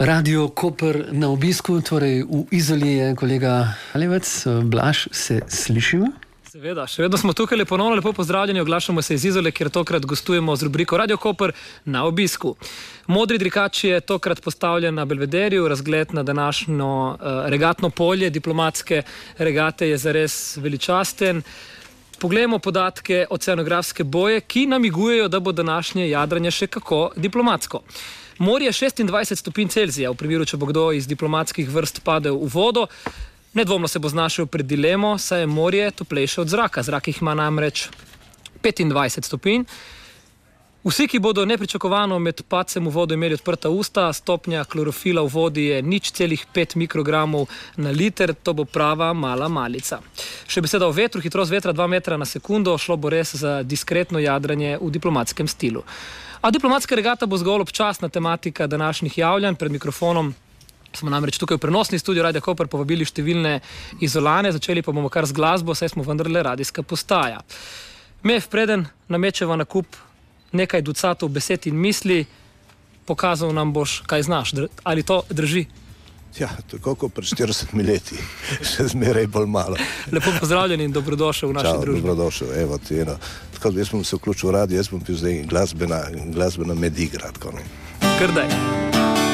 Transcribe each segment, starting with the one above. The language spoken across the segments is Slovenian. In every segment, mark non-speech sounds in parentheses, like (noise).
Radio Koper na obisku, torej v Izoli je kolega Alevec, Blaž, se slišimo. Seveda, še vedno smo tukaj, ponovno lepo pozdravljeni, oglašamo se iz Izole, kjer tokrat gostujemo z rubriko Radio Koper na obisku. Modri drikač je tokrat postavljen na Belvederju, razgled na današnjo uh, regatno polje diplomatske regate je zares veličasten. Poglejmo podatke oceanografske boje, ki namigujejo, da bo današnje jadranje še kako diplomatsko. Morje 26 stopinj Celzija, v primeru, če bo kdo iz diplomatskih vrst padel v vodo, nedvomno se bo znašel pred dilemo, saj je morje toplejše od zraka. Zrak jih ima namreč 25 stopinj. Vsi, ki bodo nepričakovano med pacem v vodo imeli odprta usta, stopnja klorofila v vodi je nič celih 5 mikrogramov na liter, to bo prava mala malica. Še beseda o vetru, hitrost vetra 2 metra na sekundo, šlo bo res za diskretno jadranje v diplomatskem stilu. A diplomatska regata bo zgolj občasna tematika današnjih javljanj pred mikrofonom. Smo namreč tukaj v prenosni studiu Radio Koper povabili številne izolane, začeli pa bomo kar z glasbo, saj smo vendarle radijska postaja. Mev preden namečeva na kup nekaj ducatov besed in misli, pokazal nam boš, kaj znaš. Ali to drži? Ja, tako kot pred 40 leti, še zmeraj bolj malo. Lepo pozdravljen in dobrodošel v naši Čau, družbi. Dobrodošel, evo ti eno. Tako da jaz sem se vključil v radio, jaz bom pil zdaj glasbena, glasbena medigra. Krdaj.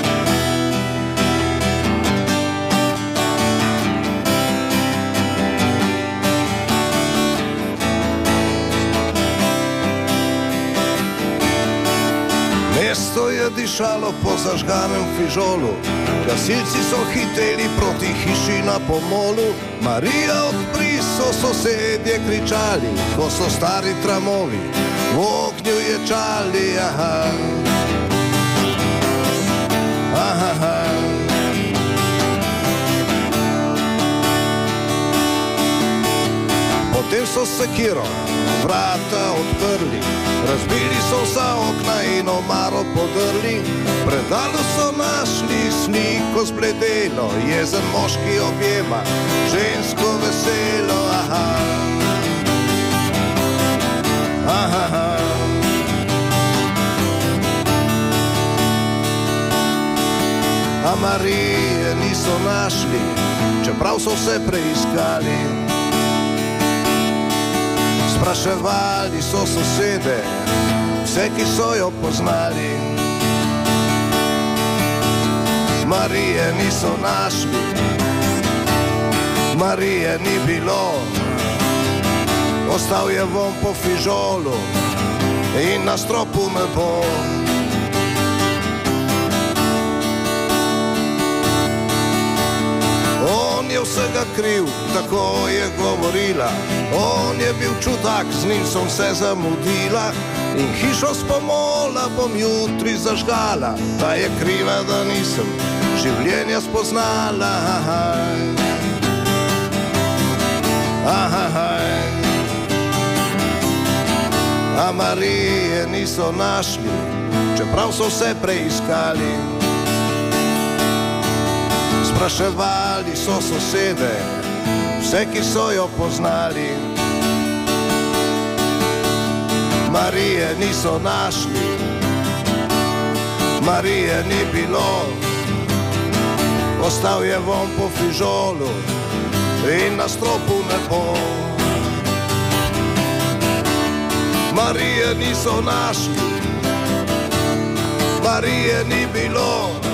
Je dišalo po zažganem fižolu, gasilci so hiteli proti hiši na pomolu, Marija odpri so sosedje kričali, ko so stari tramovi v ognju ječali. Aha. Aha. Potem so sekiro vrata odprli, razbili so vsa okna in omaro podrli. Predalu so našli sliko spleteno, jezen moški objema, žensko veselo. Aha. Aha, aha. A Marije niso našli, čeprav so se preiskali. Spraševali so sosede, vse, ki so jo poznali. Marije niso našli, Marije ni bilo, ostal je von po fižolu in na stropu me bo. Vsega kriv, tako je govorila. On je bil čudak, z njim sem se zamudila. In hišo spomola bom jutri zažgala, da je kriva, da nisem življenja spoznala. Aha, A Marije niso našli, čeprav so vse preiskali. Spraševali so sosede, vse, ki so jo poznali. Marije niso našli, Marije ni bilo, ostal je von po fižolu in na stropu ne bo. Marije niso našli, Marije ni bilo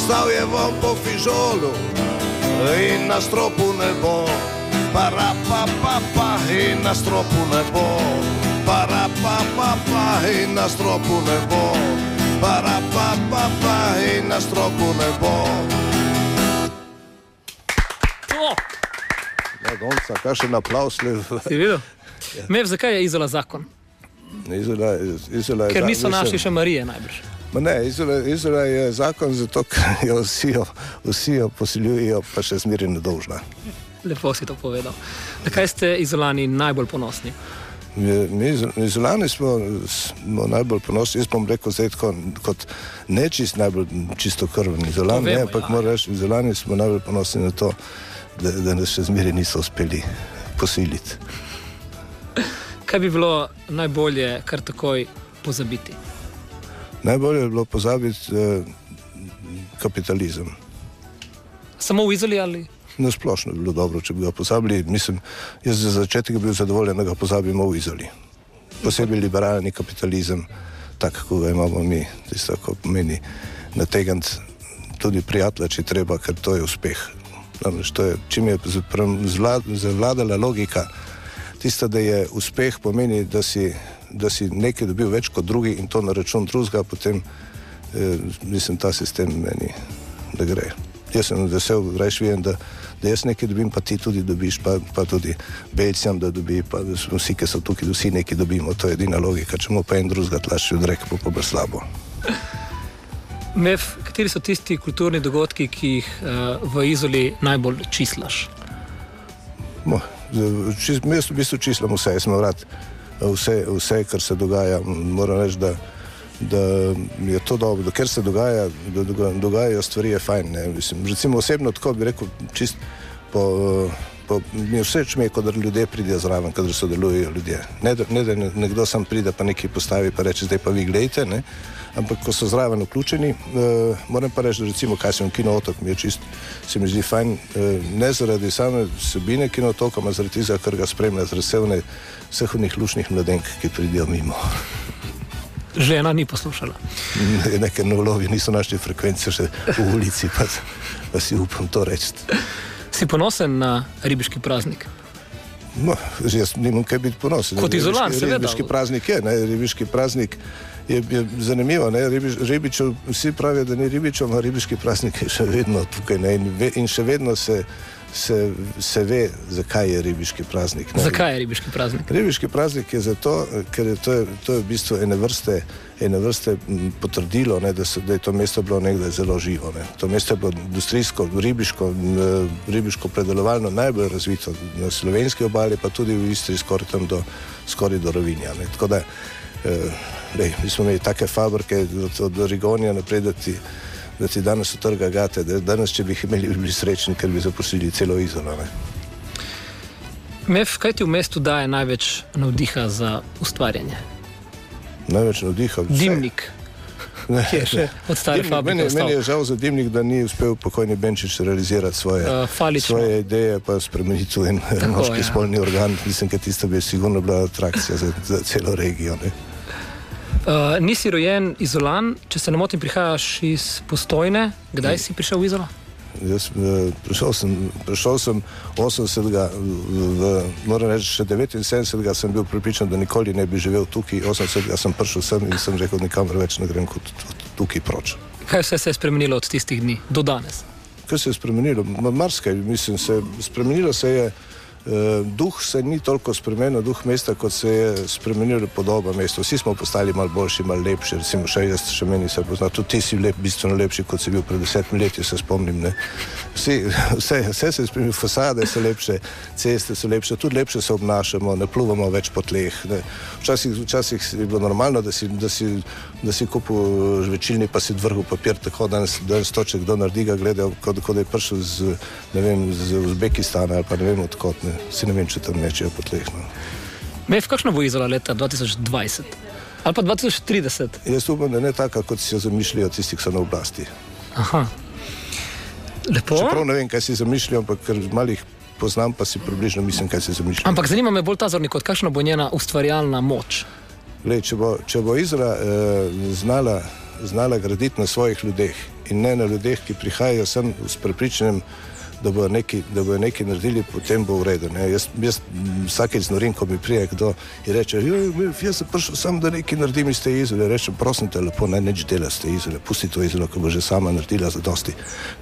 ostal je von po fižolu in na stropu ne bo. Para pa pa pa in na stropu ne bo. Para pa pa pa in na stropu ne bo. Para pa pa pa in na stropu ne bo. Ja, gonca, kakšen aplaus le. Si videl? Mev, zakaj je izola zakon? Izola, izola je Ker niso našli še Marije najbrž. Ma ne, Izola, Izola je zakon zato, ker jo vsi jo, vsi jo posiljujejo, pa še zmeraj nedolžna. Lepo si to povedal. Na kaj ste izolani najbolj ponosni? Mi, mi iz- Izolani smo, smo najbolj ponosni, jaz bom rekel, zdaj tako, kot ne čist najbolj čisto krvni izolani, vemo, ne, ampak ja. ja. moram reči, izolani smo najbolj ponosni na to, da, da nas še zmeraj niso uspeli posiliti. Kaj bi bilo najbolje kar takoj pozabiti? Najbolje je bilo pozabiti, eh, kapitalizem. Samo v Izoli ali? Na splošno bi bilo dobro, če bi ga pozabili. Mislim, jaz za začetek bi bil zadovoljen, da ga pozabimo v Izoli. Posebej liberalni kapitalizem, tak, kot ga imamo mi, tisto, ko pomeni nategant tudi prijatelja, če treba, ker to je uspeh. Namreč to je, čim je zavladala logika, tista, da je uspeh pomeni, da si, da si nekaj dobil več kot drugi in to na račun drugega, potem eh, mislim, ta sistem meni ne gre. Jaz sem vesel, reč vem, da, da jaz nekaj dobim, pa ti tudi dobiš, pa, pa tudi Belcijam, da dobi, pa da vsi, ki so tukaj, vsi nekaj dobimo. To je edina logika. Če mu pa en drugega tlači od reke, pa bo slabo. Mev, kateri so tisti kulturni dogodki, ki jih uh, v Izoli najbolj čislaš? Mo, čist, jaz v bistvu čislam vse, jaz sem rad vse, vse, kar se dogaja. Moram reči, da, da je to dobro, ker se dogaja, da dogajajo stvari, je fajn. Mislim, recimo osebno tako bi rekel, čist po. Po, mi je všeč, da ljudje pridejo zraven, kadar sodelujejo ljudje. Ne, da, ne da nekdo sam pride, pa nekaj postavi, pa reče: Zdaj pa vi gledajte. Ne? Ampak ko so zraven vključeni, uh, moram pa reči, da recimo, kaj sem v kinootok, mi je čist, se mi zdi fajn, uh, ne zaradi same sebine kinootoka, ampak zaradi tega, ker ga spremlja, zaradi vseh unih lušnih mladenk, ki pridijo mimo. (laughs) Žena ni poslušala. Ne, neke nolovi niso našli frekvence še v ulici, pa, pa si upam to reči. Si ponosen na ribiški praznik? No, jaz nimam kaj biti ponosen. Kot izolan, seveda. Ribiški praznik je, ne, ribiški praznik je, je zanimivo. Ribič, ribičev, vsi pravijo, da ni ribičev, ampak ribiški praznik je še vedno tukaj ne, in, ve, in še vedno se, se, se ve, zakaj je ribiški praznik. Ne. Zakaj je ribiški praznik? Ribiški praznik je zato, ker je to, je, to je v bistvu ene vrste, ene vrste potrdilo, ne, da, so, da je to mesto bilo nekdaj zelo živo. Ne. To mesto je bilo industrijsko, ribiško, ribiško predelovalno najbolj razvito na slovenski obali, pa tudi v Istri skoraj do, skoraj do Rovinja. Ne. Tako da eh, Lej, mi smo imeli take fabrike od, od Rigonija naprej, da ti, da ti danes utrga gate. Danes, če bi jih imeli, bi bili srečni, ker bi zaposlili celo izolo. Mev, kaj ti v mestu daje največ navdiha za ustvarjanje? Največ navdiha? Vse. Dimnik. Ne, še od stare fabrike. Meni, meni je žal za dimnik, da ni uspel pokojni Benčič realizirati svoje, uh, svoje ideje, pa spremeniti v en moški ja. spolni organ. Mislim, da tisto bi sigurno bila atrakcija za, za celo regijo. Ne. Uh, nisi rojen izolan, če se ne motim, prihajaš iz postojne. Kdaj si prišel v izolo? Jaz, uh, prišel, sem, prišel sem 80, v, moram reči, še 79, sem bil pripričan, da nikoli ne bi živel tukaj. 80 sem prišel sem in sem rekel, nikamor več ne grem kot tukaj proč. Kaj vse se je spremenilo od tistih dni do danes? Kaj se je spremenilo? Marsikaj, mislim, se, spremenilo se je. Uh, duh se ni toliko spremenil, duh mesta, kot se je spremenila podoba mesta. Vsi smo postali malo boljši, malo lepši. Recimo, še jaz, še meni se pozna, tudi ti si lep, bistveno lepši, kot si bil pred desetimi leti, se spomnim. Vsi, (laughs) vse, vse se je spremenilo, fasade so lepše, ceste so lepše, tudi lepše se obnašamo, ne pluvamo več po tleh. Včasih, včasih je bilo normalno, da si, da si, da si kupil žvečilni, pa si vrhu papir, tako da danes to, če kdo naredi, ga gledajo, kot, kot da je prišel z, vem, z Uzbekistana ali pa ne vem odkot. Ne si ne vem, če tam nečejo po tleh. No. Mev, kakšno bo izala leta 2020 ali pa 2030? Jaz upam, da ne tako, kot si jo zamišljajo tisti, ki so na oblasti. Aha. Lepo. Čeprav ne vem, kaj si zamišljajo, ampak ker malih poznam, pa si približno mislim, kaj si zamišljajo. Ampak zanima me bolj ta zornik, kakšna bo njena ustvarjalna moč. Lej, če, bo, če bo Izrael eh, znala, znala graditi na svojih ljudeh in ne na ljudeh, ki prihajajo sem s prepričanjem, da bodo nekaj, da bodo nekaj naredili, potem bo v redu. Jaz, jaz vsakeč znorim, ko mi prije kdo in reče: Jaz sem prišel samo, da nekaj naredim iz te izole. Rečem: Prosim te, lepo naj neč dela z te izole, pusti to izolo, ki bo že sama naredila za dosti.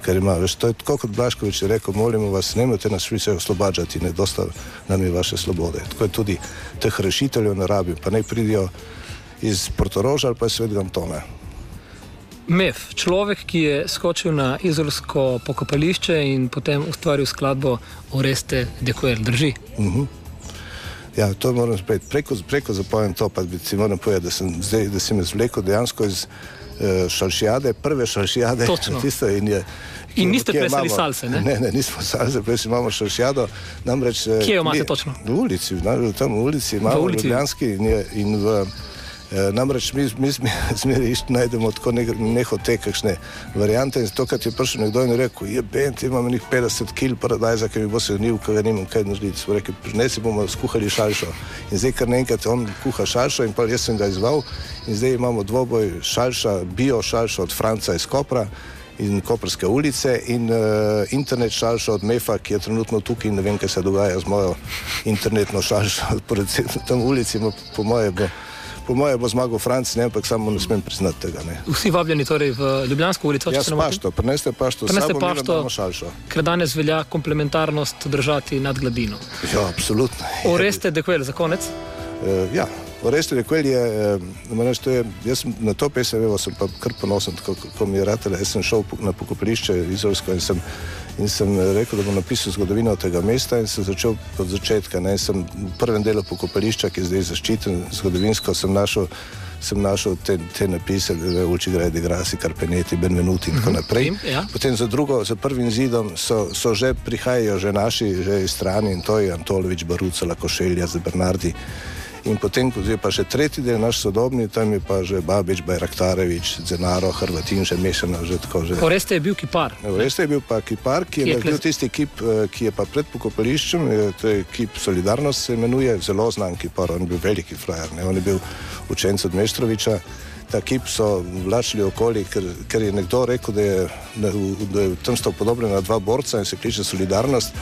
Ker ima, veš, to je tako kot Blaškovič je rekel: Molimo vas, ne morete nas vse oslobađati, ne dosta nam je vaše svobode. Tako je tudi teh rešiteljev na rabi, pa naj pridijo iz Portoroža ali pa iz Svetega Antona. Mev, človek, ki je skočil na izolsko pokopališče in potem ustvaril skladbo Oreste Dekuel, drži. Uh mhm. -huh. Ja, to moram spet preko, preko zapojem to, pa bi si moral povedati, da sem zdaj, da si me zvlekel dejansko iz uh, šalšijade, prve šalšijade. Točno. (laughs) Tisto, in, je, in niste plesali salse, ne? Ne, ne, nismo salse, prej imamo šalšijado. Namreč, Kje jo imate mi, točno? V ulici, na, tam v ulici imamo v ulici. Ljubljanski in, je, in v E, namreč mi, mi zmeraj (laughs) najdemo tako ne, nehote, kakšne variante. In to, kar je prišel nekdo in rekel, je ben, ti imamo nekaj 50 kg, paradajza, ki mi bo se gnil, ki ga nimam kaj narediti. Smo rekli, ne si bomo skuhali šalšo. In zdaj kar naenkrat on kuha šalšo in pa jaz sem ga izval. In zdaj imamo dvoboj šalša, bio šalša od Franca iz Kopra. In Koperske ulice, in uh, internet šalša od Mefa, ki je trenutno tukaj, in ne vem, kaj se dogaja z mojo internetno šalšo. (laughs) Tam ulici, po mojem, bo po mojem bo zmagal Franc, ne, ampak samo ne smem priznati tega. Ne. Vsi vabljeni torej v Ljubljansko ulico. Ja, preneste pašto, preneste pašto, ker danes velja komplementarnost držati nad gladino. Ja, absolutno. Oreste dekvel za konec? Uh, ja. Oreste dekvel je, uh, je, jaz sem na to pesem, evo, sem pa kar ponosen, kako mi je ratele, jaz sem šel na pokopališče Izolsko in sem In sem rekel, da bom napisal zgodovino tega mesta in sem začel od začetka. Ne, sem v prvem delu pokopališča, ki je zdaj zaščiten, zgodovinsko sem našel, sem našel te, te napise, da je Ulči Gradi, Grasi, Karpeneti, Benvenuti in tako mhm. naprej. Ja. Potem za drugo, za prvim zidom so, so že prihajajo že naši, že iz strani in to je Antolovič, Baruca, Lakošelja, Bernardi. In potem, ko je pa še tretji del, naš sodobni, tam je pa že Babič, Bajraktarevič, Zenaro, Hrvatin, že mešano. Oreste je bil kipar. Oreste je bil pa kipar, ki je, je bil tisti kip, eh, ki je pa pred pokopališčem, to je kip Solidarnost, se imenuje, zelo znan kipar, on je bil veliki frajer, ne? on je bil učenec od Meštroviča. Ta kip so vlačili okoli, ker, ker je nekdo rekel, da je, da, je tam sta podobljena dva borca in se kliče Solidarnost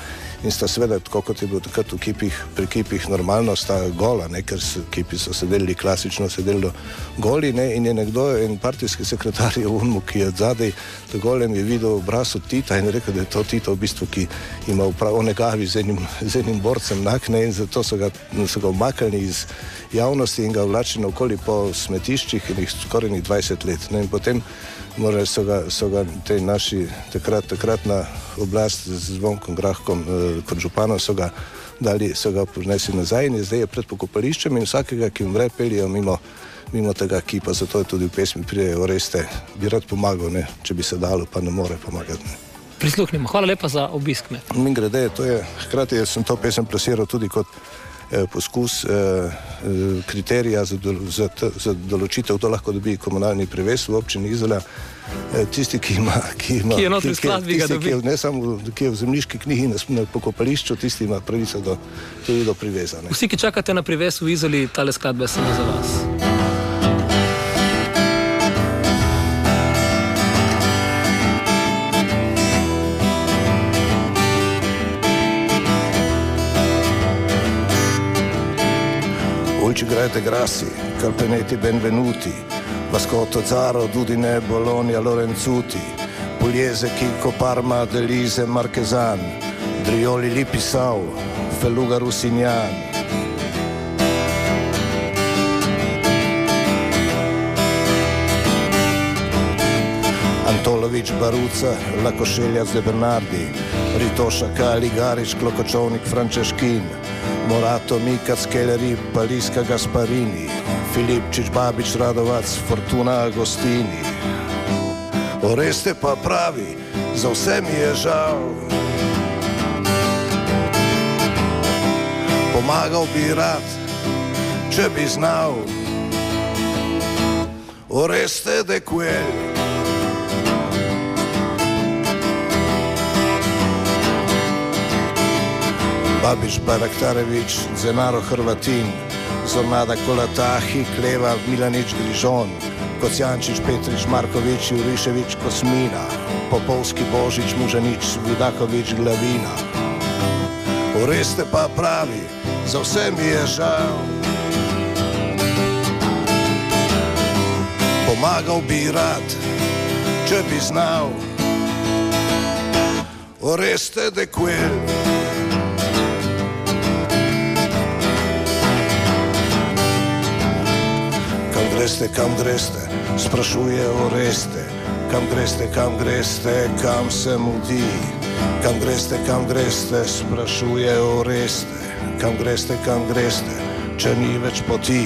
in sta seveda, tako kot je bilo takrat v kipih, pri kipih normalno, sta gola, ne, ker so kipi so sedeli klasično, sedeli goli ne, in je nekdo, en partijski sekretar je Unmu, ki je zadaj, da golem je videl obraz od Tita in rekel, da je to Tito v bistvu, ki ima upravo negavi z enim, z enim borcem nakne in zato so ga, so ga umaknili iz javnosti in ga vlačili okoli po smetiščih in jih skoraj 20 let. Ne, in potem Morali so ga, so ga te naši takrat, takratna oblast z zvonkom Grahkom eh, kot župano so ga dali, so ga prinesli nazaj in je zdaj je pred pokopališčem in vsakega, ki umre, pelijo mimo, mimo tega kipa, zato je tudi v pesmi prijejo reste, bi rad pomagal, ne? če bi se dalo, pa ne more pomagati. Ne? Prisluhnimo. Hvala lepa za obisk. Mi grede, to je, hkrati sem to pesem plasiral tudi kot poskus eh, eh, kriterija za, do, za, za določitev, to lahko dobi komunalni preves v občini Izola. Tisti, ki ima, ki ima, ki je notri skladbi, tisti, ki je, ne samo ki je v zemljiški knjigi na, na pokopališču, tisti ima pravico do, tudi do priveza. Ne. Vsi, ki čakate na prives v Izoli, tale skladbe samo za vas. Dolci grete grassi, calpeneti benvenuti, Vascotto Zaro, Dudine, Bologna, Lorenzuti, Pugliese, Chicco, Parma, Delise, Marchesan, Drioli, Lipisau, Felluga, Russignan. Antolovič, Baruca, Lakoscelja, Bernardi, Ritoša, Kali, Garič, Klokočovnik, Frančeškin, Morato, Mikac, Kelleri, Paliska, Gasparini, Filipčič, Babič, Radovac, Fortuna, Agostini. Oreste pa pravi, za vse mi je žal. Pomagal bi rad, če bi znal. Oreste de quel. Babiš Baraktarevič, Zenaro Hrvatin, Zornada Kolatahi, Kleva Milanič Grižon, Kocijančič Petrič Markovič, Juriševič Kosmina, Popovski Božič Mužanič, Vudakovič Glavina. Oreste pa pravi, za vse mi je žal. Pomagal bi rad, če bi znal. Oreste de quel. Greste, kam greste, sprašuje o reste, kam greste, kam greste, kam se mudi, kam greste, kam greste, sprašuje o reste, kam greste, kam greste, če ni več poti.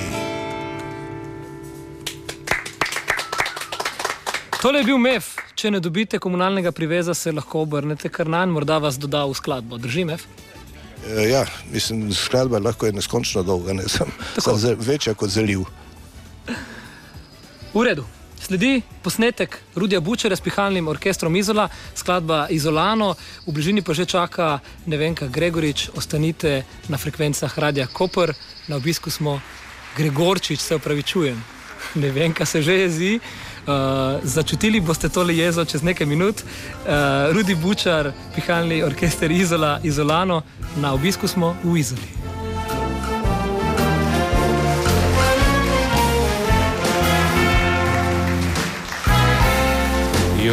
Tole je bil MEF. Če ne dobite komunalnega priveza, se lahko obrnete kar na en, morda vas doda v skladbo. Drži MEF? E, ja, mislim, skladba lahko je neskončno dolga, ne sem, sem večja kot zaliv. V redu. Sledi posnetek Rudija Bučera s pihalnim orkestrom Izola, skladba Izolano, v bližini pa že čaka Nevenka Gregorič, ostanite na frekvencah Radia Koper, na obisku smo Gregorčič, se upravičujem. Nevenka se že jezi. Uh, začutili boste tole jezo čez nekaj minut. Uh, Rudi Bučar, pihalni orkester Izola, Izolano, na obisku smo v Izoli.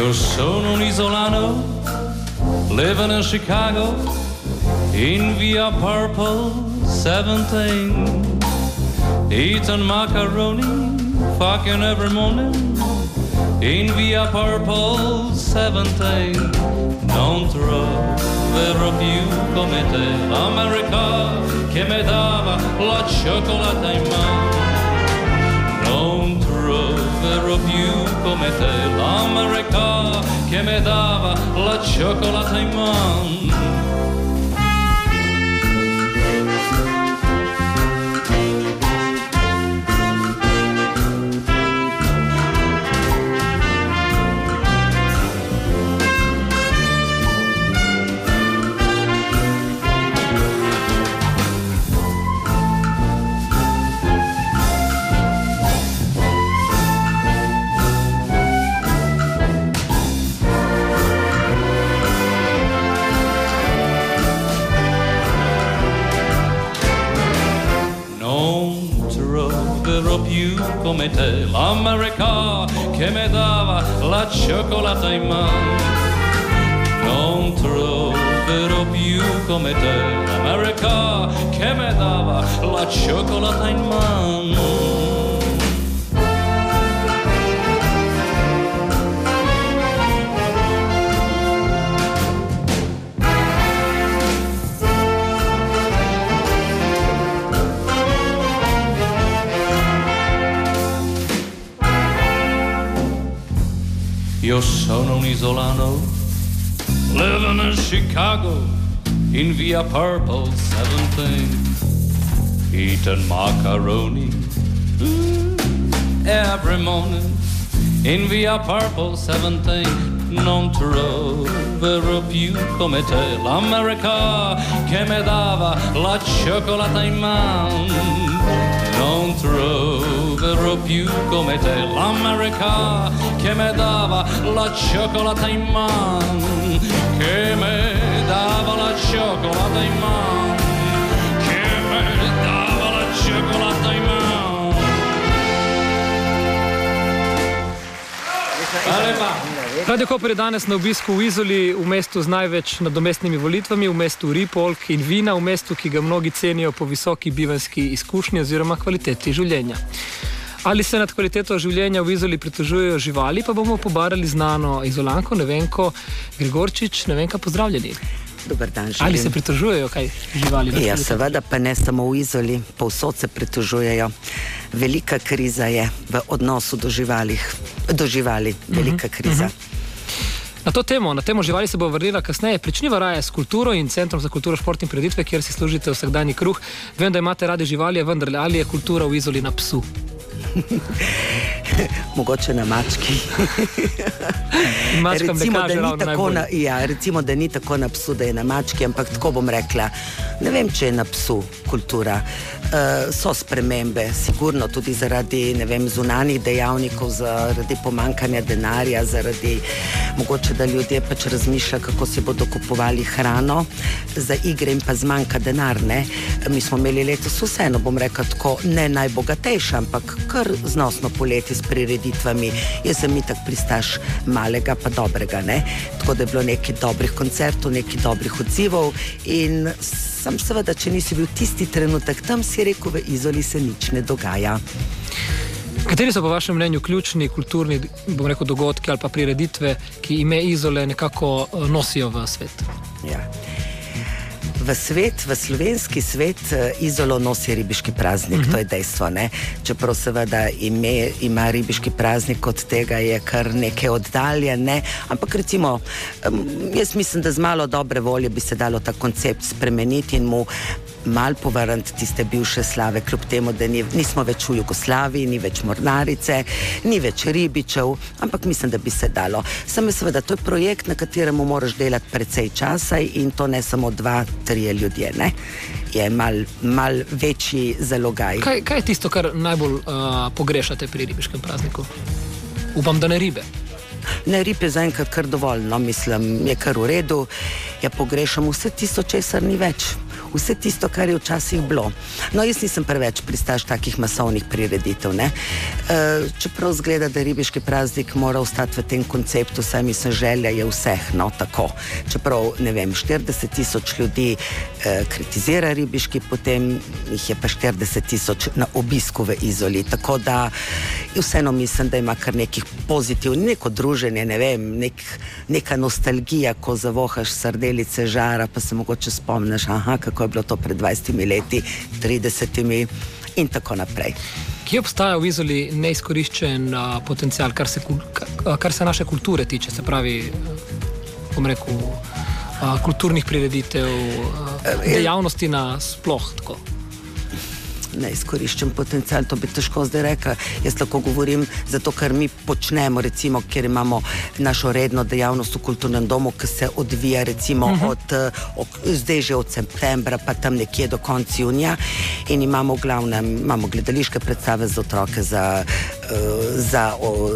Io sono un isolano, living in Chicago, in via Purple 17. Eating macaroni, fucking every morning, in via Purple 17. Non troverò più come te l'America che mi dava la cioccolata in mano. Troverò più come te l'America che mi dava la cioccolata in mano. Come te l'America che mi dava la cioccolata in mano. Non troverò più come te l'America che mi dava la cioccolata in mano. Io sono un isolano, living in Chicago, in via Purple 17, eating macaroni every morning, in via Purple 17. Non troverò più come te l'America che mi dava la cioccolata in mano. Non troverò più come te l'America che mi dava la cioccolata in mano, che mi dava la cioccolata in mano, che mi dava la cioccolata in mano. Ale pa. Radio Koper je danes na obisku v Izoli, v mestu z največ nadomestnimi volitvami, v mestu Ripolk in Vina, v mestu, ki ga mnogi cenijo po visoki bivanski izkušnji oziroma kvaliteti življenja. Ali se nad kvaliteto življenja v Izoli pritožujejo živali, pa bomo pobarali znano izolanko, ne vem, ko Gregorčič, ne vem, kaj pozdravljeni. Dan, želim. Ali se pritožujejo kaj živali? Ja, seveda, pa ne samo v Izoli, povsod se pritožujejo. Velika kriza je v odnosu do, živalih, do živali, velika kriza. Na to temo, na temo živali se bo vrnila kasneje. Pričniva raje s kulturo in Centrom za kulturo, šport in preditve, kjer si služite vsakdanji kruh. Vem, da imate radi živali, vendar ali je kultura v Izoli na psu? (laughs) Mogoče na mački. (laughs) Ne recimo, da ni tako na, ja, recimo, da ni tako na psu, da je na mački, ampak tako bom rekla. Ne vem, če je na psu kultura. Uh, so spremembe, sigurno tudi zaradi vem, zunanjih dejavnikov, zaradi pomankanja denarja, zaradi mogoče, da ljudje pač razmišljajo, kako si bodo kupovali hrano, za igre in pa zmanjka denar. Ne? Mi smo imeli letos vseeno, bom rekla tako, ne najbogatejša, ampak kar znosno poletje s prireditvami. Jaz sem itak pristaš malega, pa dobrega. Ne? Tako da je bilo nekaj dobrih koncertov, nekaj dobrih odzivov. In sem seveda, če nisi bil tisti trenutek tam, si rekel, v izoli se nič ne dogaja. Kateri so po vašem mnenju ključni kulturni rekel, dogodki ali pa prireditve, ki ime izole nekako eh, nosijo v svet? Ja. V svet, v slovenski svet, eh, izolo nosi ribiški praznik, uh -huh. to je dejstvo. Ne? Čeprav seveda ime, ima ribiški praznik od tega, je kar nekaj oddaljen. Ne? Ampak recimo, jaz mislim, da z malo dobre volje bi se dalo ta koncept spremeniti in mu mal povrniti tiste bivše slave, kljub temu, da ni, nismo več v Jugoslaviji, ni več mornarice, ni več ribičev, ampak mislim, da bi se dalo. Samo seveda, to je projekt, na katerem moraš delati precej časa in to ne samo dva, tri ljudje. Ne? Je mal, mal večji zalogaj. Kaj, kaj je tisto, kar najbolj uh, pogrešate pri ribiškem prazniku? Upam, da ne ribe. Ne, rib je zaenkrat kar dovolj, no, mislim, je kar v redu. Ja, pogrešam vse tisto, česar ni več vse tisto, kar je včasih bilo. No, jaz nisem preveč pristaš takih masovnih prireditev. E, čeprav zgleda, da ribiški praznik mora ostati v tem konceptu, saj mislim, želja je vseh. No, tako. Čeprav ne vem, 40 tisoč ljudi e, kritizira ribiški, potem jih je pa 40 tisoč na obisku v izoli. Tako da vseeno mislim, da ima kar nekih pozitivnih, neko druženje, ne vem, nek, neka nostalgija, ko zavohaš srdelice žara, pa se mogoče spomniš, aha, kako kako je bilo to pred 20 leti, 30 in tako naprej. Kje obstaja v Izoli neizkoriščen uh, potencial, kar se, kar se naše kulture tiče, se pravi, bom rekel, uh, kulturnih prireditev, uh, dejavnosti na splošno? Neizkoriščen potencial, to bi težko zdaj rekel. Jaz lahko govorim zato, ker mi počnemo, recimo, ker imamo našo redno dejavnost v kulturnem domu, ki se odvija recimo uh mhm. -huh. od, eh, od, zdaj že od septembra, pa tam nekje do konca junija in imamo v glavnem, imamo gledališke predstave za otroke, za, uh, za,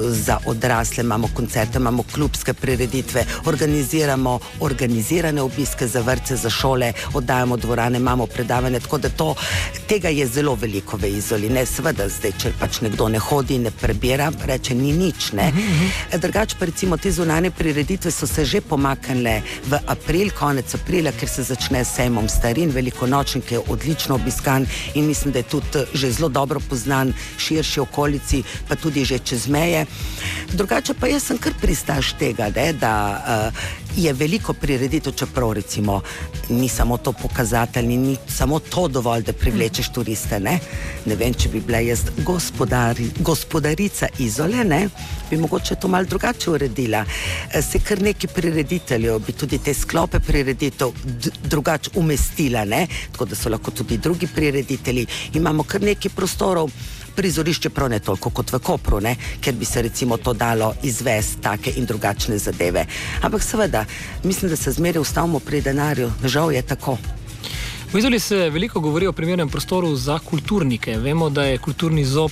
za odrasle, imamo koncerte, imamo klubske prireditve, organiziramo organizirane obiske za vrtce, za šole, oddajamo dvorane, imamo predavanje, tako da to, tega je zelo zelo veliko v izoli. Ne, seveda, zdaj, če pač nekdo ne hodi, ne prebira, reče, ni nič. Uh mhm, -huh. Mhm. Drugače, pa recimo te zunanje prireditve so se že pomaknile v april, konec aprila, ker se začne sejmom starin, velikonočen, ki je odlično obiskan in mislim, da je tudi že zelo dobro poznan širši okolici, pa tudi že čez meje. Drugače pa jaz sem kar pristaš tega, ne, da uh, je veliko prireditev, čeprav recimo ni samo to pokazatelj, ni samo to dovolj, da privlečeš turiste. Ne, ne vem, če bi bila jaz gospodari, gospodarica izole, ne, bi mogoče to mal drugače uredila. Se kar neki prireditelji bi tudi te sklope prireditev drugače umestila, ne, tako da so lahko tudi drugi prireditelji. Imamo kar neki prostorov prizorišče, prav ne toliko kot v Kopru, ne? ker bi se recimo to dalo izvesti take in drugačne zadeve. Ampak seveda, mislim, da se zmeraj ustavimo pri denarju, žal je tako. V Izoli se veliko govori o primernem prostoru za kulturnike. Vemo, da je kulturni, zob,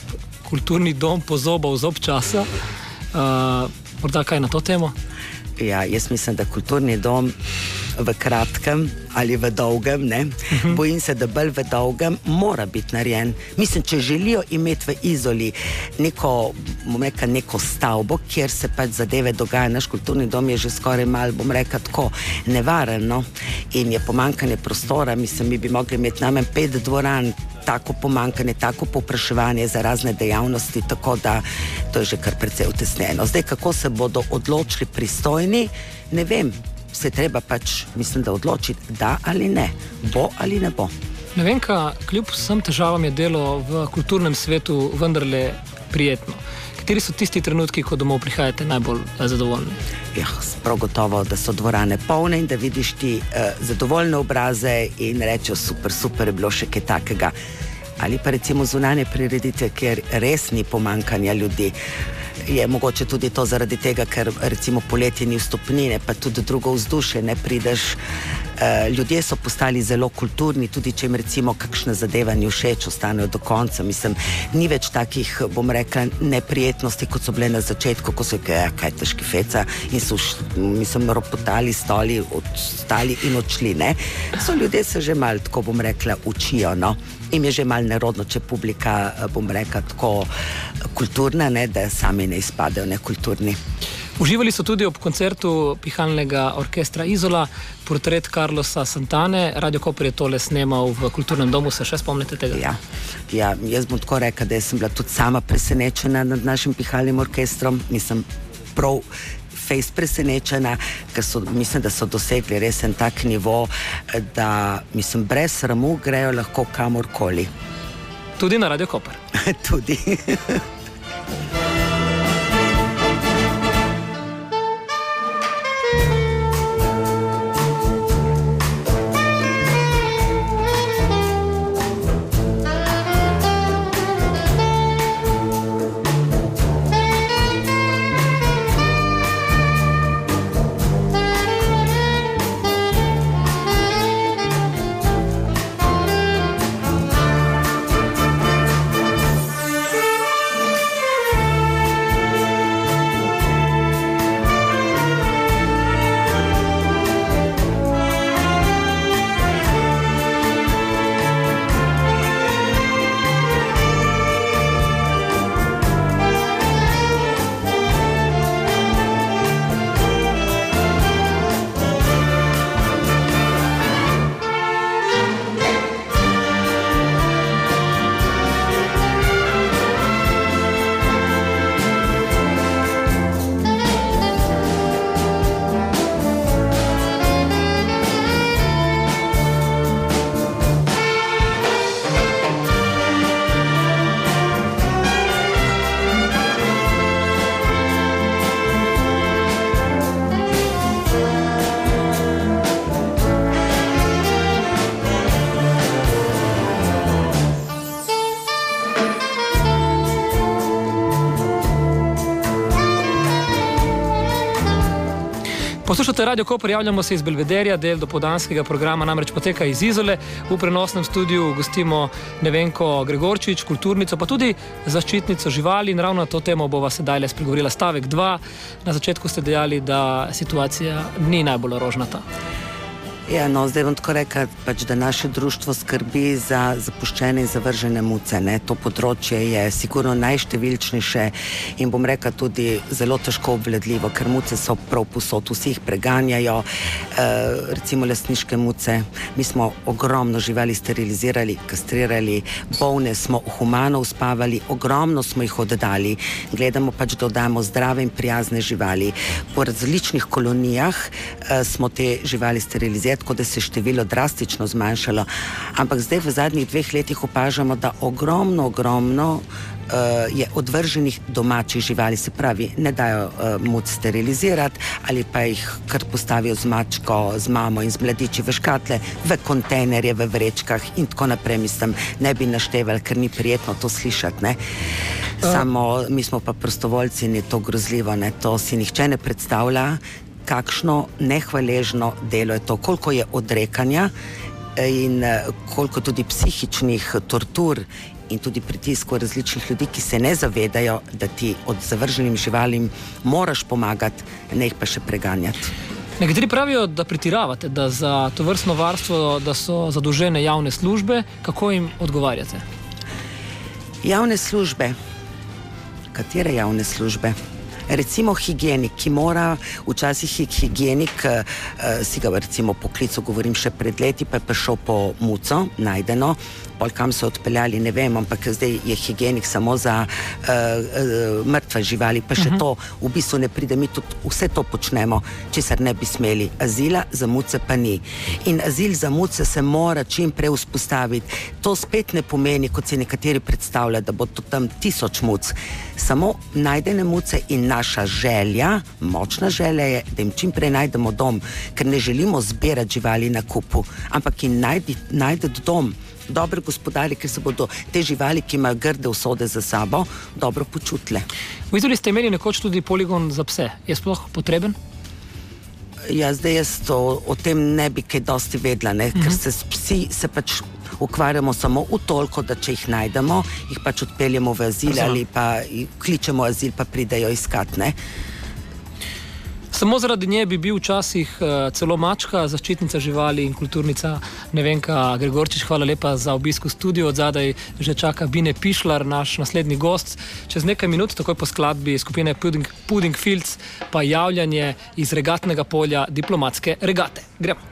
kulturni dom pozobal zob časa. Uh, morda kaj na to temo? Ja, jaz mislim, da kulturni dom v kratkem ali v dolgem, ne, mhm. bojim se, da bolj v dolgem mora biti narejen. Mislim, če želijo imeti v izoli neko, reka, neko stavbo, kjer se pač zadeve dogajajo, naš kulturni dom je že skoraj mal, bom rekel, tako nevaren no? in je pomankanje prostora. Mislim, mi bi mogli imeti najmanj pet dvoran. Tako pomankanje, tako popraševanje za razne dejavnosti, tako da to je že kar precej utesnjeno. Zdaj, kako se bodo odločili pristojni, ne vem, se treba pač, mislim, da odločiti, da ali ne, bo ali ne bo. Ne vem, kaj kljub vsem težavam je delo v kulturnem svetu vendarle prijetno. Kateri so tisti trenutki, ko domov prihajate najbolj eh, zadovoljni? Ja, prav gotovo, da so dvorane polne in da vidiš ti uh, zadovoljne obraze in rečeš, super, super je bilo še kaj takega. Ali pa recimo zunanje prireditve, kjer res ni pomankanja ljudi je mogoče tudi to zaradi tega, ker recimo poletje ni vstopnine, pa tudi drugo vzdušje ne prideš. E, ljudje so postali zelo kulturni, tudi če jim recimo kakšne zadeve ni všeč, ostanejo do konca. Mislim, ni več takih, bom rekla, neprijetnosti, kot so bile na začetku, ko so rekli, ja, kaj težki feca in so, mislim, ropotali stoli, odstali in odšli. Ne? So ljudje se že mal, tako bom rekla, učijo. No? Im je že mal nerodno, če publika, bom rekla, tako kulturna, ne, da sami ne izpadejo nekulturni. Uživali so tudi ob koncertu pihalnega orkestra Izola, portret Carlosa Santane. Radio Koper je tole snemal v kulturnem domu, se še spomnite tega? Ja, ja jaz bom tako rekel, da sem bila tudi sama presenečena nad našim pihalnim orkestrom. Nisem prav fejs presenečena, ker so, mislim, da so dosegli res en tak nivo, da mislim, brez sramu grejo lahko kamorkoli. Tudi na Radio Koper. (laughs) Tudi. Poslušate Radio Koper, javljamo se iz Belvederja, del dopodanskega programa namreč poteka iz Izole. V prenosnem studiu gostimo Nevenko Gregorčič, kulturnico, pa tudi zaščitnico živali. In ravno na to temo bova sedaj le spregovorila stavek 2. Na začetku ste dejali, da situacija ni najbolj rožnata. Ja, no, zdaj bom tako rekel, pač, da naše društvo skrbi za zapuščene in zavržene muce. Ne. To področje je sigurno najštevilčnejše in bom rekel tudi zelo težko obvladljivo, ker muce so prav posod, vsi jih preganjajo, e, recimo lasniške muce. Mi smo ogromno živali sterilizirali, kastrirali, bolne smo humano uspavali, ogromno smo jih oddali. Gledamo pač, da dodamo zdrave in prijazne živali. Po različnih kolonijah e, smo te živali sterilizirali tako da se je število drastično zmanjšalo. Ampak zdaj v zadnjih dveh letih opažamo, da ogromno, ogromno uh, je odvrženih domačih živali, se pravi, ne dajo uh, muc sterilizirati ali pa jih kar postavijo z mačko, z mamo in z mladiči v škatle, v kontejnerje, v vrečkah in tako naprej. Mislim, ne bi naštevali, ker ni prijetno to slišati. Ne? Samo mi smo pa prostovoljci in je to grozljivo, ne? to si nihče ne predstavlja kakšno nehvaležno delo je to, koliko je odrekanja in eh, koliko tudi psihičnih tortur in tudi pritiskov različnih ljudi, ki se ne zavedajo, da ti od zavrženim živalim moraš pomagati, ne jih pa še preganjati. Nekateri pravijo, da pretiravate, da za to vrstno varstvo da so zadolžene javne službe. Kako jim odgovarjate? Javne službe. Katere javne službe? Recimo higienik, ki mora včasih higienik, uh, si ga recimo poklical, govorim še pred leti, pa je prišel po muco, najdeno, pol kam so odpeljali, ne vem, ampak zdaj je higienik samo za uh, uh, mrtve živali, pa še uh mhm. -huh. to v bistvu ne pride, mi tudi vse to počnemo, česar ne bi smeli. Azila za muce pa ni. In azil za muce se mora čim prej vzpostaviti. To spet ne pomeni, kot si nekateri predstavljajo, da bo to tam tisoč muc. Samo najdene muce in naša želja, močna želja je, da jim čim prej najdemo dom, ker ne želimo zbirati živali na kupu, ampak jim najdete dom dobri gospodari, ker se bodo te živali, ki imajo grde usode za sabo, dobro počutile. V Izoli ste imeli nekoč tudi poligon za pse. Je sploh potreben? Ja, zdaj jaz to, o tem ne bi kaj dosti vedela, ne? ker mhm. se psi se pač. Ukvarjamo samo v toliko, da če jih najdemo, jih pač odpeljemo v azil ali pa kličemo azil, pa pridejo iskat. Ne? Samo zaradi nje bi bil včasih uh, celo mačka, zaščitnica živali in kulturnica Nevenka Gregorčič. Hvala lepa za obisk v studiu. Od zadaj že čaka Bine Pišlar, naš naslednji gost. Čez nekaj minut, takoj po skladbi skupine Pudding, Pudding Fields, pa javljanje iz regatnega polja diplomatske regate. Gremo.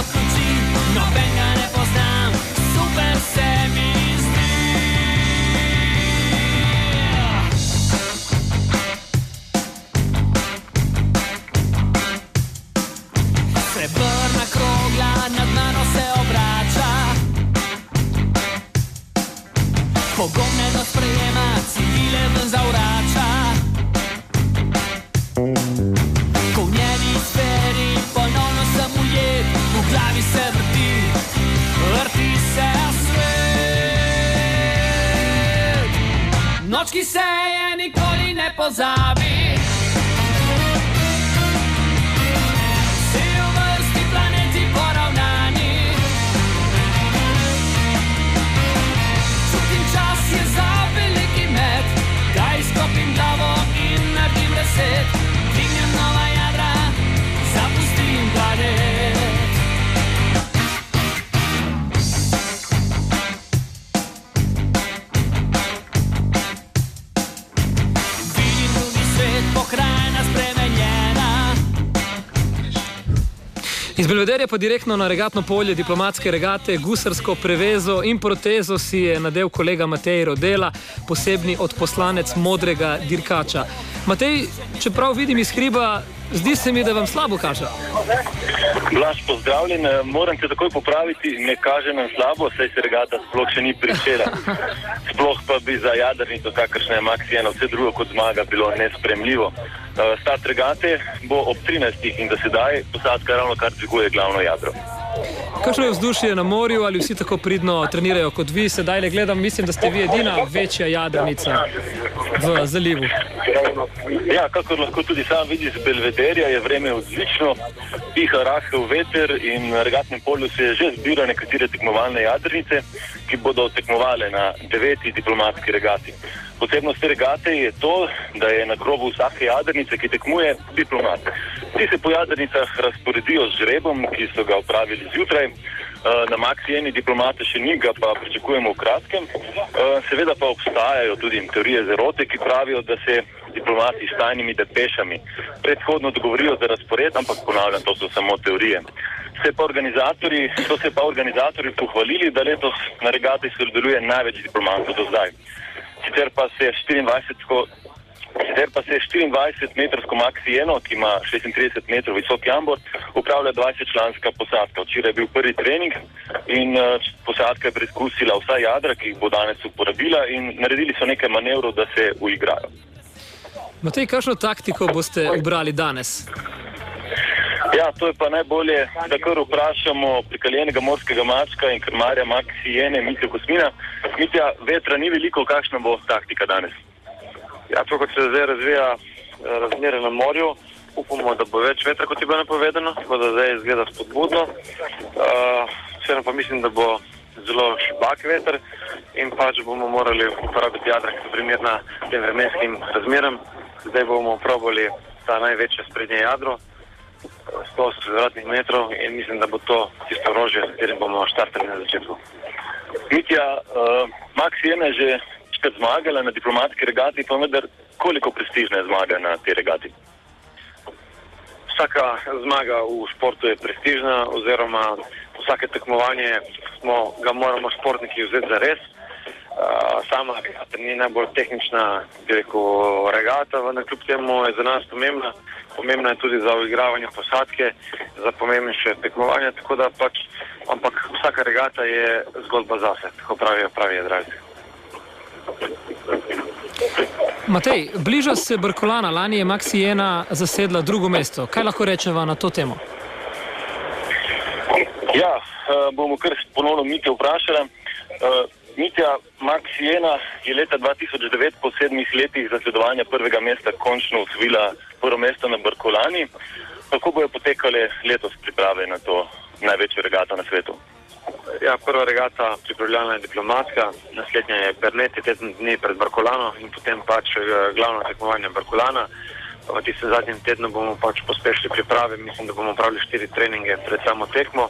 okoči, nobenega ne poznam, super se mi zdi. Srebrna krogla nad mano se obrača, pogumne nikoli Iz Belvederja pa direktno na regatno polje diplomatske regate, gusarsko prevezo in protezo si je nadel kolega Matej Rodela, posebni odposlanec modrega dirkača. Matej, čeprav vidim iz hriba, zdi se mi, da vam slabo kaže. Blaž, pozdravljen, Eh, moram te takoj popraviti, ne kaže nam slabo, saj se regata sploh še ni pričela. (laughs) Sploh pa bi za jadrnico, kakršna je Maxijena, vse drugo kot zmaga bilo nespremljivo. Eh, Start regate bo ob 13. in da sedaj posadka ravno kar dviguje glavno jadro. Kakšno je vzdušje na morju, ali vsi tako pridno trenirajo kot vi? Sedaj le gledam, mislim, da ste vi edina večja jadrnica v zalivu. Ja, kakor lahko tudi sam vidiš z Belvederja, je vreme odlično, piha rahel veter in na regatnem polju se že zbirajo nekatere tekmovalne jadrnice, ki bodo tekmovale na deveti diplomatski regati. Posebnost te regate je to, da je na grobu vsake jadrnice, ki tekmuje, diplomat. Ti se po jadrnicah razporedijo z žrebom, ki so ga upravili zjutraj. Eh, Na Maxi eni diplomate še ni, ga pa pričakujemo v kratkem. Eh, Seveda pa obstajajo tudi teorije zerote, ki pravijo, da se diplomati s tajnimi depešami predhodno dogovorijo za razpored, ampak ponavljam, to so samo teorije. Se pa organizatori, so se pa organizatori pohvalili, da letos na regati sodeluje največ diplomatov do zdaj. Sicer pa se 24 Sicer pa se 24-metrsko Maxi Eno, ki ima 36 metrov visok jambor, upravlja 20-članska posadka. Včeraj je bil prvi trening in uh, posadka je preizkusila vsa jadra, ki jih bo danes uporabila in naredili so nekaj manevrov, da se uigrajo. Matej, kakšno taktiko boste obrali danes? Ja, to je pa najbolje, da kar vprašamo prikaljenega morskega mačka in krmarja Maxi Ene, Mitja Kosmina. Mitja, vetra ni veliko, kakšna bo taktika danes? Ja, to, kot se zdaj razvija eh, razmere na morju, upamo, da bo več vetra, kot je bilo napovedano, tako da zdaj izgleda spodbudno. Uh, Vseeno pa mislim, da bo zelo šibak veter in pač bomo morali uporabiti jadra, ki so primerna tem vremenskim razmeram. Zdaj bomo probali ta največje sprednje jadro, eh, 180 kvadratnih metrov in mislim, da bo to tisto orožje, s katerim bomo štartali na začetku. Mitja, uh, Maxi Ena je že večkrat zmagala na diplomatski regati, pa vendar koliko prestižna je zmaga na tej regati? Vsaka zmaga v športu je prestižna, oziroma vsake tekmovanje smo, ga moramo športniki vzeti za res. Uh, sama regata ni najbolj tehnična, bi rekel, regata, vendar kljub temu je za nas pomembna. Pomembna je tudi za uigravanje posadke, za pomembnejše tekmovanje, tako da pač, ampak vsaka regata je zgodba zase, tako pravijo pravi jadralci. Matej, bliža se Brkolana, lani je Maxi Ena zasedla drugo mesto. Kaj lahko rečeva na to temo? Ja, uh, bomo kar ponovno Mitja vprašali. Uh, Mitja Maxi Ena je leta 2009 po sedmih letih zasledovanja prvega mesta končno osvojila prvo mesto na Brkolani. Kako bojo potekale letos priprave na to največjo regato na svetu? Ja, prva regata pripravljalna je diplomatska, naslednja je Berneti teden dni pred Barkolano in potem pač eh, glavno tekmovanje Barkolana. V tistem zadnjem tednu bomo pač pospešili priprave, mislim, da bomo pravili štiri treninge pred samo tekmo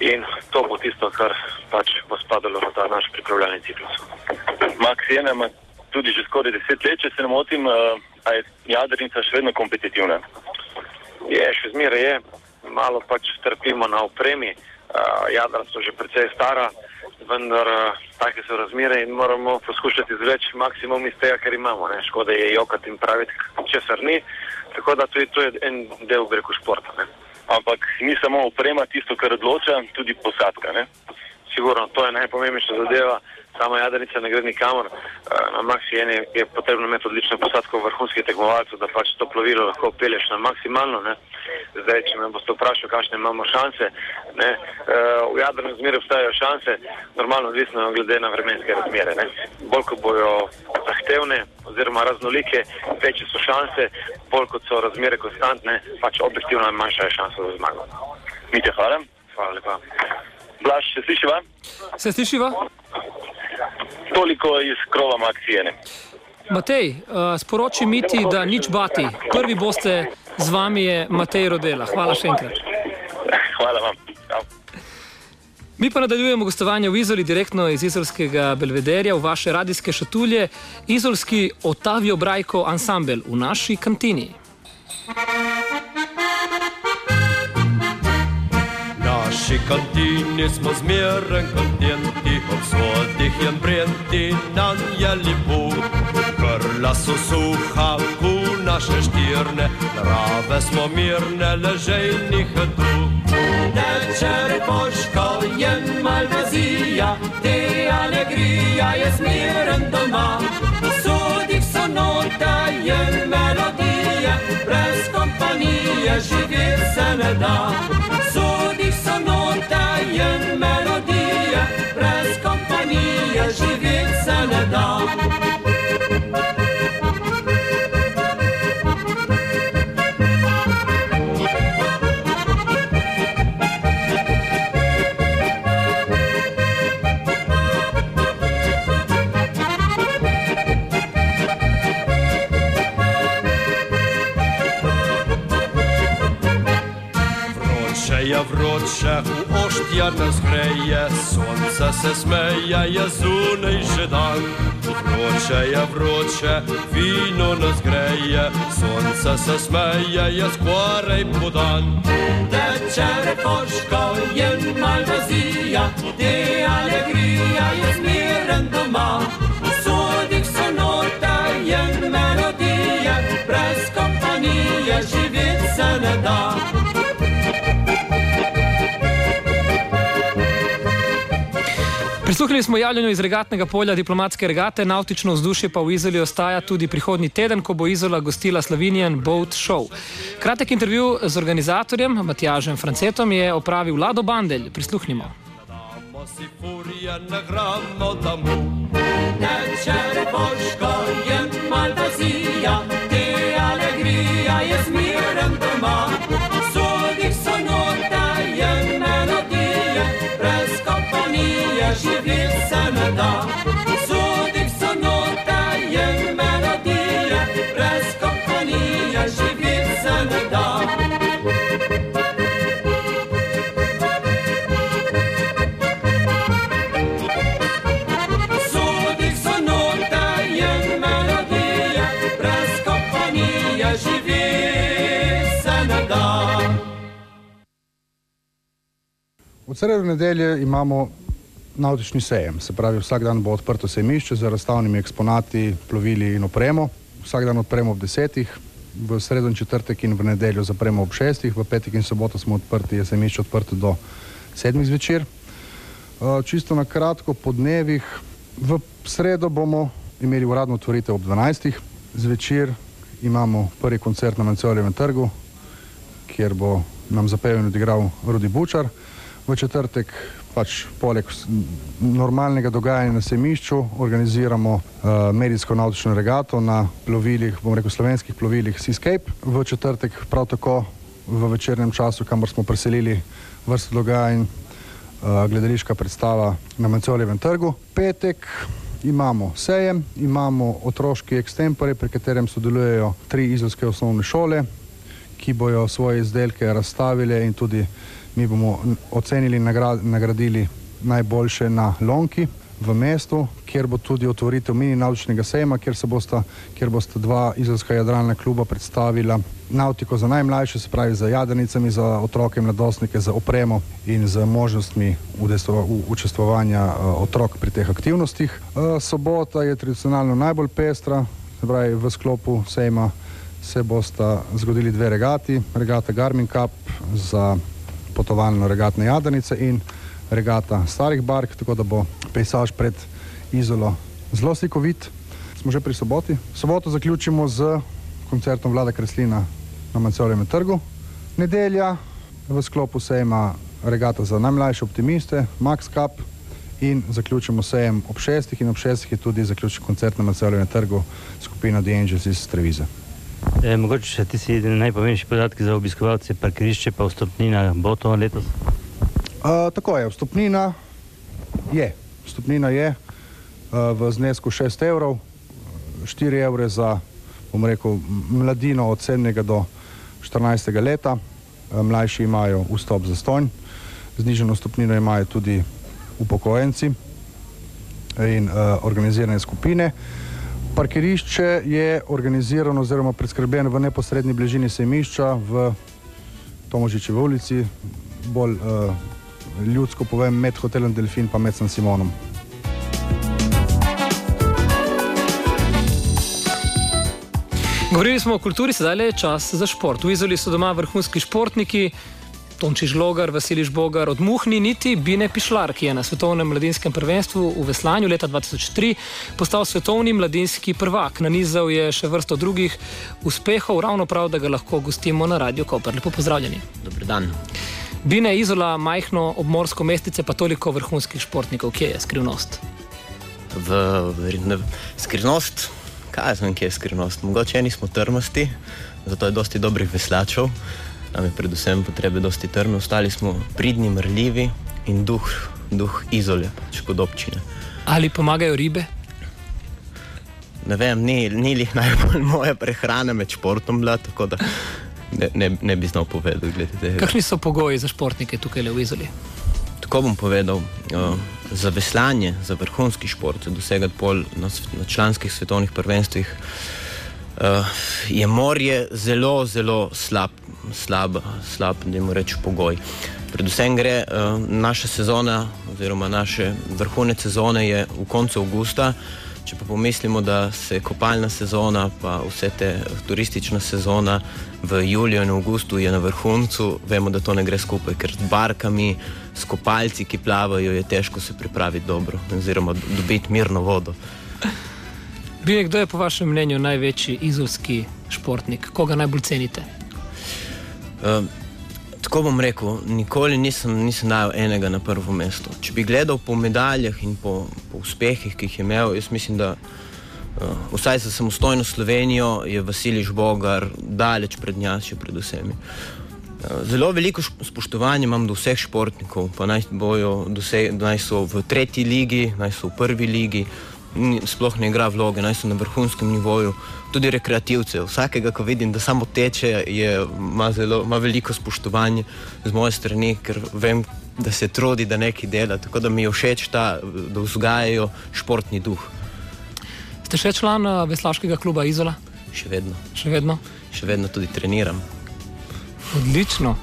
in to bo tisto, kar pač bo spadalo v ta naš pripravljalni ciklus. Maxi Ena ima tudi že skoraj deset let, če se ne motim, uh, a je jadrnica še vedno kompetitivna. Je, še zmeraj je, malo pač trpimo na opremi, uh, jadra so že precej stara, vendar uh, take so razmere in moramo poskušati izvleči maksimum iz tega, kar imamo. Ne? Škoda je jokati in praviti, česar ni, tako da tudi to je en del, rekel, športa. Ne? Ampak ni samo oprema tisto, kar odloča, tudi posadka. Ne? Sigurno, to je najpomembnejša zadeva. Sama jadrnica ne gre nikamor. Eh, Na Maxi eni je potrebno imeti odlično posadko vrhunskih tekmovalcev, da pač to plovilo lahko pelješ na maksimalno. Ne. Zdaj, če me boste vprašali, kakšne imamo šanse, ne. eh, v Jadranu zmeraj obstajajo šanse, normalno odvisno glede na vremenske razmere. Ne. Bolj ko bojo zahtevne oziroma raznolike, večje so šanse, bolj kot so razmere konstantne, pač objektivno manjša je šansa za zmago. Mitja, hvala. Hvala lepa. Blaž, se slišiva? Se slišiva? Toliko iz krova Maksijene. Matej, uh, sporoči Miti, da nič bati. Prvi boste z vami je Matej Rodela. Hvala še enkrat. Hvala vam. Čau. Mi pa nadaljujemo gostovanje v Izoli direktno iz izolskega Belvederja v vaše radijske šatulje, izolski Otavijo Brajko ansambel v naši kantini. Naši kantini smo zmeren kontenti, obsodih je brenti, nam je lepo. Grla so suha, ku naše štirne, narave smo mirne, ležejnih tu. Teče poško je malvazija, te alegrija je smiren doma. Sodih so nota je melodija, brez kompanije živeti se ne da. Sodih so nota je melodija, brez kompanije živeti se ne da. V oštja nas greje, sonce se smeje, je zunaj že dan. Vroče je vroče, vino nas greje, sonce se smeje, je skoraj podan. Teče repoško, je malvazija, te alegrija je smiren doma. Sodih so nota, je melodija, Prisluhnili smo javljanju iz regatnega polja diplomatske regate, nautično vzdušje pa v Izoli ostaja tudi prihodnji teden, ko bo Izola gostila Slovenijan Boat Show. Kratek intervju z organizatorjem Matjažem Francetom je opravil Vlado Bandelj. Prisluhnimo. Teče repoško, je malvazija, te alegrija je smiren doma. V sredo nedelje imamo nautični sejem, se pravi, vsak dan bo odprto sejmišče z razstavnimi eksponati, plovili in opremo. Vsak dan odpremo ob desetih, v sredo in četrtek in v nedeljo zapremo ob šestih, v petek in soboto smo odprti, je sejmišče odprto do sedmih zvečer. Uh, Čisto na kratko po dnevih, v sredo bomo imeli uradno otvoritev ob 12. zvečer, imamo prvi koncert na Manceljevem trgu, kjer bo nam zapel in odigral Rudi Bučar. V četrtek pač poleg normalnega dogajanja na semišču organiziramo uh, medijsko nautično regato na plovilih, bom rekel slovenskih plovilih Seascape. V četrtek prav tako v večernem času, kamor smo preselili vrsto dogajanj, uh, gledališka predstava na Mancoljevem trgu. Petek imamo sejem, imamo otroški extempore, pri katerem sodelujejo tri izolske osnovne šole, ki bojo svoje izdelke razstavile in tudi mi bomo ocenili in nagra- nagradili najboljše na Lonki v mestu, kjer bo tudi otvoritev mini nautičnega sejma, kjer, se bosta, kjer bosta dva izolska jadralna kluba predstavila nautiko za najmlajše, se pravi za jadrnicami, za otroke mladostnike, za opremo in z možnostmi učestvovanja eh, otrok pri teh aktivnostih. Eh, Sobota je tradicionalno najbolj pestra, se pravi v sklopu sejma se bosta zgodili dve regati, regata Garmin Cup za potovalno regatne jadrnice in regata starih bark, tako da bo pejsaž pred izolo zelo slikovit. Smo že pri soboti. Soboto zaključimo z koncertom Vlada Kreslina na Mancorjem trgu. Nedelja v sklopu sejma regata za najmlajše optimiste, Max Cup in zaključimo sejem ob šestih in ob šestih je tudi zaključen koncert na Mancorjem trgu skupina The Angels iz Trevize. E, mogoče še ti si najpomembnejši podatki za obiskovalce parkirišče, pa vstopnina bo to letos? Uh, tako je, vstopnina je. Vstopnina je uh, v znesku 6 evrov, 4 evre za, bom rekel, mladino od 7. do 14. leta, uh, mlajši imajo vstop za stonj, zniženo vstopnino imajo tudi upokojenci in uh, organizirane skupine. Parkirišče je organizirano oziroma preskrbljeno v neposrednji bližini sejmišča v Tomožičevi ulici, bolj uh, ljudsko povem, med hotelom Delfin in med San Simonom. Govorili smo o kulturi, sedaj je čas za šport. V Izoli so doma vrhunski športniki. Tonči Žlogar, Vasiliš Bogar, od Muhni, niti Bine Pišlar, ki je na svetovnem mladinskem prvenstvu v veslanju leta 2003 postal svetovni mladinski prvak. Nanizal je še vrsto drugih uspehov, ravno prav, da ga lahko gostimo na Radio Koper. Lepo pozdravljeni. Dober dan. Bine Izola, majhno obmorsko mestice, pa toliko vrhunskih športnikov. Kje je skrivnost? V, v, skrivnost, kaj znam, kje je skrivnost? Mogoče eni smo trmasti, zato je dosti dobrih veslačev nam je predvsem potrebe dosti trme, ostali smo pridni, mrljivi in duh, duh izolja, pač kot občine. Ali pomagajo ribe? Ne vem, ni, ni jih najbolj (laughs) moja prehrana med športom bila, tako da ne, ne, ne bi znal povedati. Kakšni so pogoji za športnike tukaj v Izoli? Tako bom povedal, uh, za veslanje, za vrhunski šport, za dosegati pol na, na članskih svetovnih prvenstvih, uh, je morje zelo, zelo slab slab, slab da jim rečem, pogoj. Predvsem gre uh, naša sezona, oziroma naše vrhunec sezone je v koncu avgusta. Če pa pomislimo, da se kopalna sezona, pa vse te turistična sezona v juliju in avgustu je na vrhuncu, vemo, da to ne gre skupaj, ker z barkami, s kopalci, ki plavajo, je težko se pripraviti dobro, oziroma dobiti mirno vodo. Bi kdo je po vašem mnenju največji izolski športnik, koga najbolj cenite? Uh, tako bom rekel, nikoli nisem, nisem dal enega na prvo mesto. Če bi gledal po medaljah in po, po uspehih, ki jih je imel, jaz mislim, da uh, vsaj za samostojno Slovenijo je Vasiliš Bogar daleč pred njačjo, predvsem. Uh, zelo veliko spoštovanja imam do vseh športnikov, pa naj, bojo, doseg, naj so v tretji ligi, naj so v prvi ligi, sploh ne igra vloge, naj so na vrhunskem nivoju, tudi rekreativce. Vsakega, ko vidim, da samo teče, je, ima, zelo, ima veliko spoštovanja z moje strani, ker vem, da se trudi, da nekaj dela. Tako da mi je všeč ta, da vzgajajo športni duh. Ste še član uh, veslaškega kluba Izola? Še vedno. Še vedno? Še vedno tudi treniram. Odlično.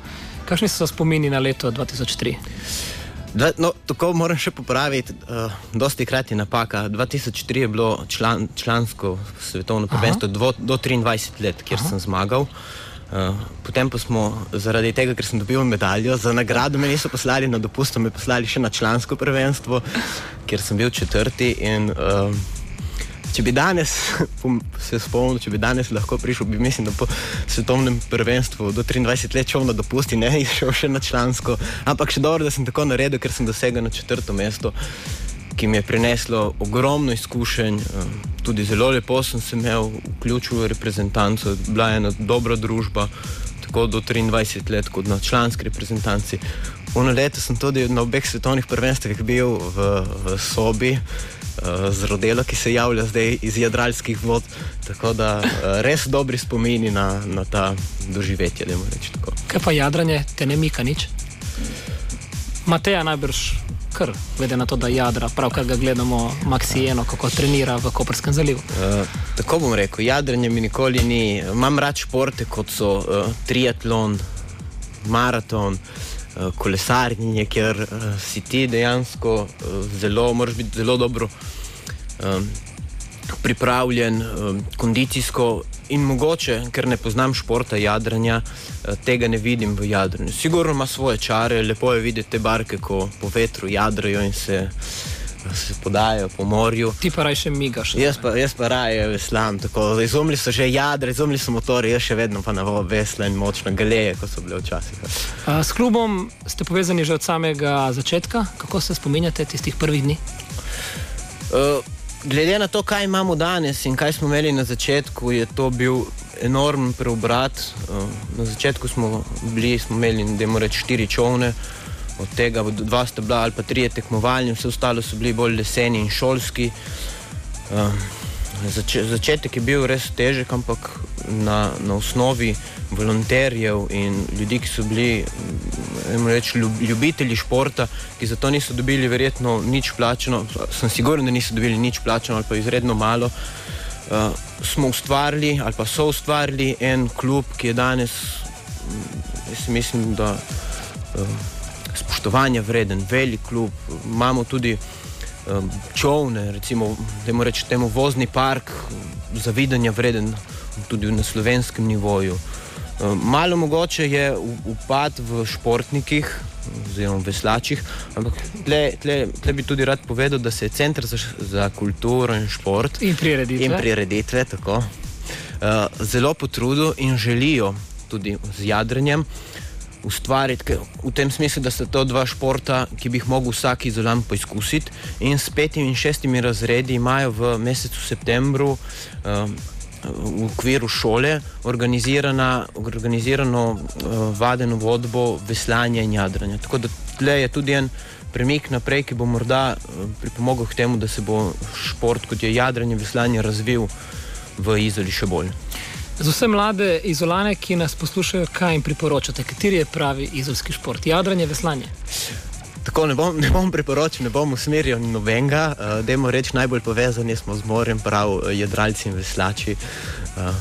Kakšni so spomini na leto 2003? Dva, no, tako moram še popraviti, uh, dosti krat je napaka. 2003 je bilo član, člansko svetovno prvenstvo do, do 23 let, kjer Aha. sem zmagal. Uh, potem pa smo zaradi tega, ker sem dobil medaljo za nagrado, me niso poslali na dopust, me poslali še na člansko prvenstvo, kjer sem bil četrti. In, uh, če bi danes (laughs) se spomnil, če bi danes lahko prišel, bi mislim, da po svetovnem prvenstvu do 23 let šel na dopust in ne (laughs) šel še na člansko. Ampak še dobro, da sem tako naredil, ker sem dosegel na četrto mesto, ki mi je prineslo ogromno izkušenj. Eh, tudi zelo lepo sem se imel, vključil v reprezentanco, bila je ena dobra družba. Tako do 23 let, kot na članski reprezentanci. Uno leto sem tudi na obeh svetovnih prvenstvih bil v, v sobi, uh, z rodelo, ki se javlja zdaj iz jadralskih vod. Tako da uh, res dobri spomini na, na ta doživetje. Kaj pa jadranje, te ne mika nič? Mateja najbrž kar, glede na to, da jadra, pravkar ga gledamo, Maksijeno, kako trenira v Koperskem zalivu. Uh, tako bom rekel, jadranje mi nikoli ni. Imam rad športe, kot so uh, triatlon, maraton. Eh, kolesarjenje, ker uh, si ti dejansko uh, zelo, moraš biti zelo dobro um, pripravljen, um, kondicijsko in mogoče, ker ne poznam športa jadranja, eh, tega ne vidim v jadranju. Sigurno ima svoje čare, lepo je videti te barke, ko po vetru jadrajo in se, se podajo po morju. Ti pa raj še migaš. Jaz pa, jaz pa raje veslam. tako. Izumili so že jadre, izumili so motori, jaz še vedno pa na vesla in močno galeje, kot so bile včasih. A, S klubom ste povezani že od samega začetka. Kako se spominjate tistih prvih dni? Uh, glede na to, kaj imamo danes in kaj smo imeli na začetku, je to bil enormen preobrat. Uh, na začetku smo, bili, smo imeli, da moramo reči, štiri čovne, od tega dva sta bila ali pa trije tekmovalni, vse ostalo so bili bolj leseni in šolski. Uh, zač začetek je bil res težek, ampak na, na osnovi volonterjev in ljudi, ki so bili ljub, ljubitelji športa, ki za to niso dobili verjetno nič plačano, sem siguren, da niso dobili nič plačano ali pa izredno malo. Uh, smo ustvarili ali pa so ustvarili en klub, ki je danes, jaz mislim, da uh, spoštovanja vreden, velik klub. Imamo tudi um, čovne, recimo, da reči temu vozni park, zavidanja vreden tudi na slovenskem nivoju. Um, malo mogoče je upad v športnikih, oziroma veslačih, ampak tle, tle, tle bi tudi rad povedal, da se je Center za, za kulturo in šport In prireditve. in prireditve tako, uh, zelo potrudil in želijo tudi z jadranjem ustvariti, v tem smislu, da sta to dva športa, ki bi jih mogel vsak izolan poizkusiti. In s petimi in šestimi razredi imajo v mesecu septembru um, v okviru šole organizirano uh, vadeno vodbo veslanja in jadranja. Tako da tle je tudi en premik naprej, ki bo morda uh, pripomogel k temu, da se bo šport, kot je jadranje, veslanje, razvil v Izoli še bolj. Za vse mlade izolane, ki nas poslušajo, kaj jim priporočate, kateri je pravi izolski šport? Jadranje, veslanje. Tako ne bom, ne bom priporočil, ne bom usmerjal nobenega. Uh, Dajmo reči, najbolj povezani smo z morjem, prav uh, jadralci in veslači. Uh,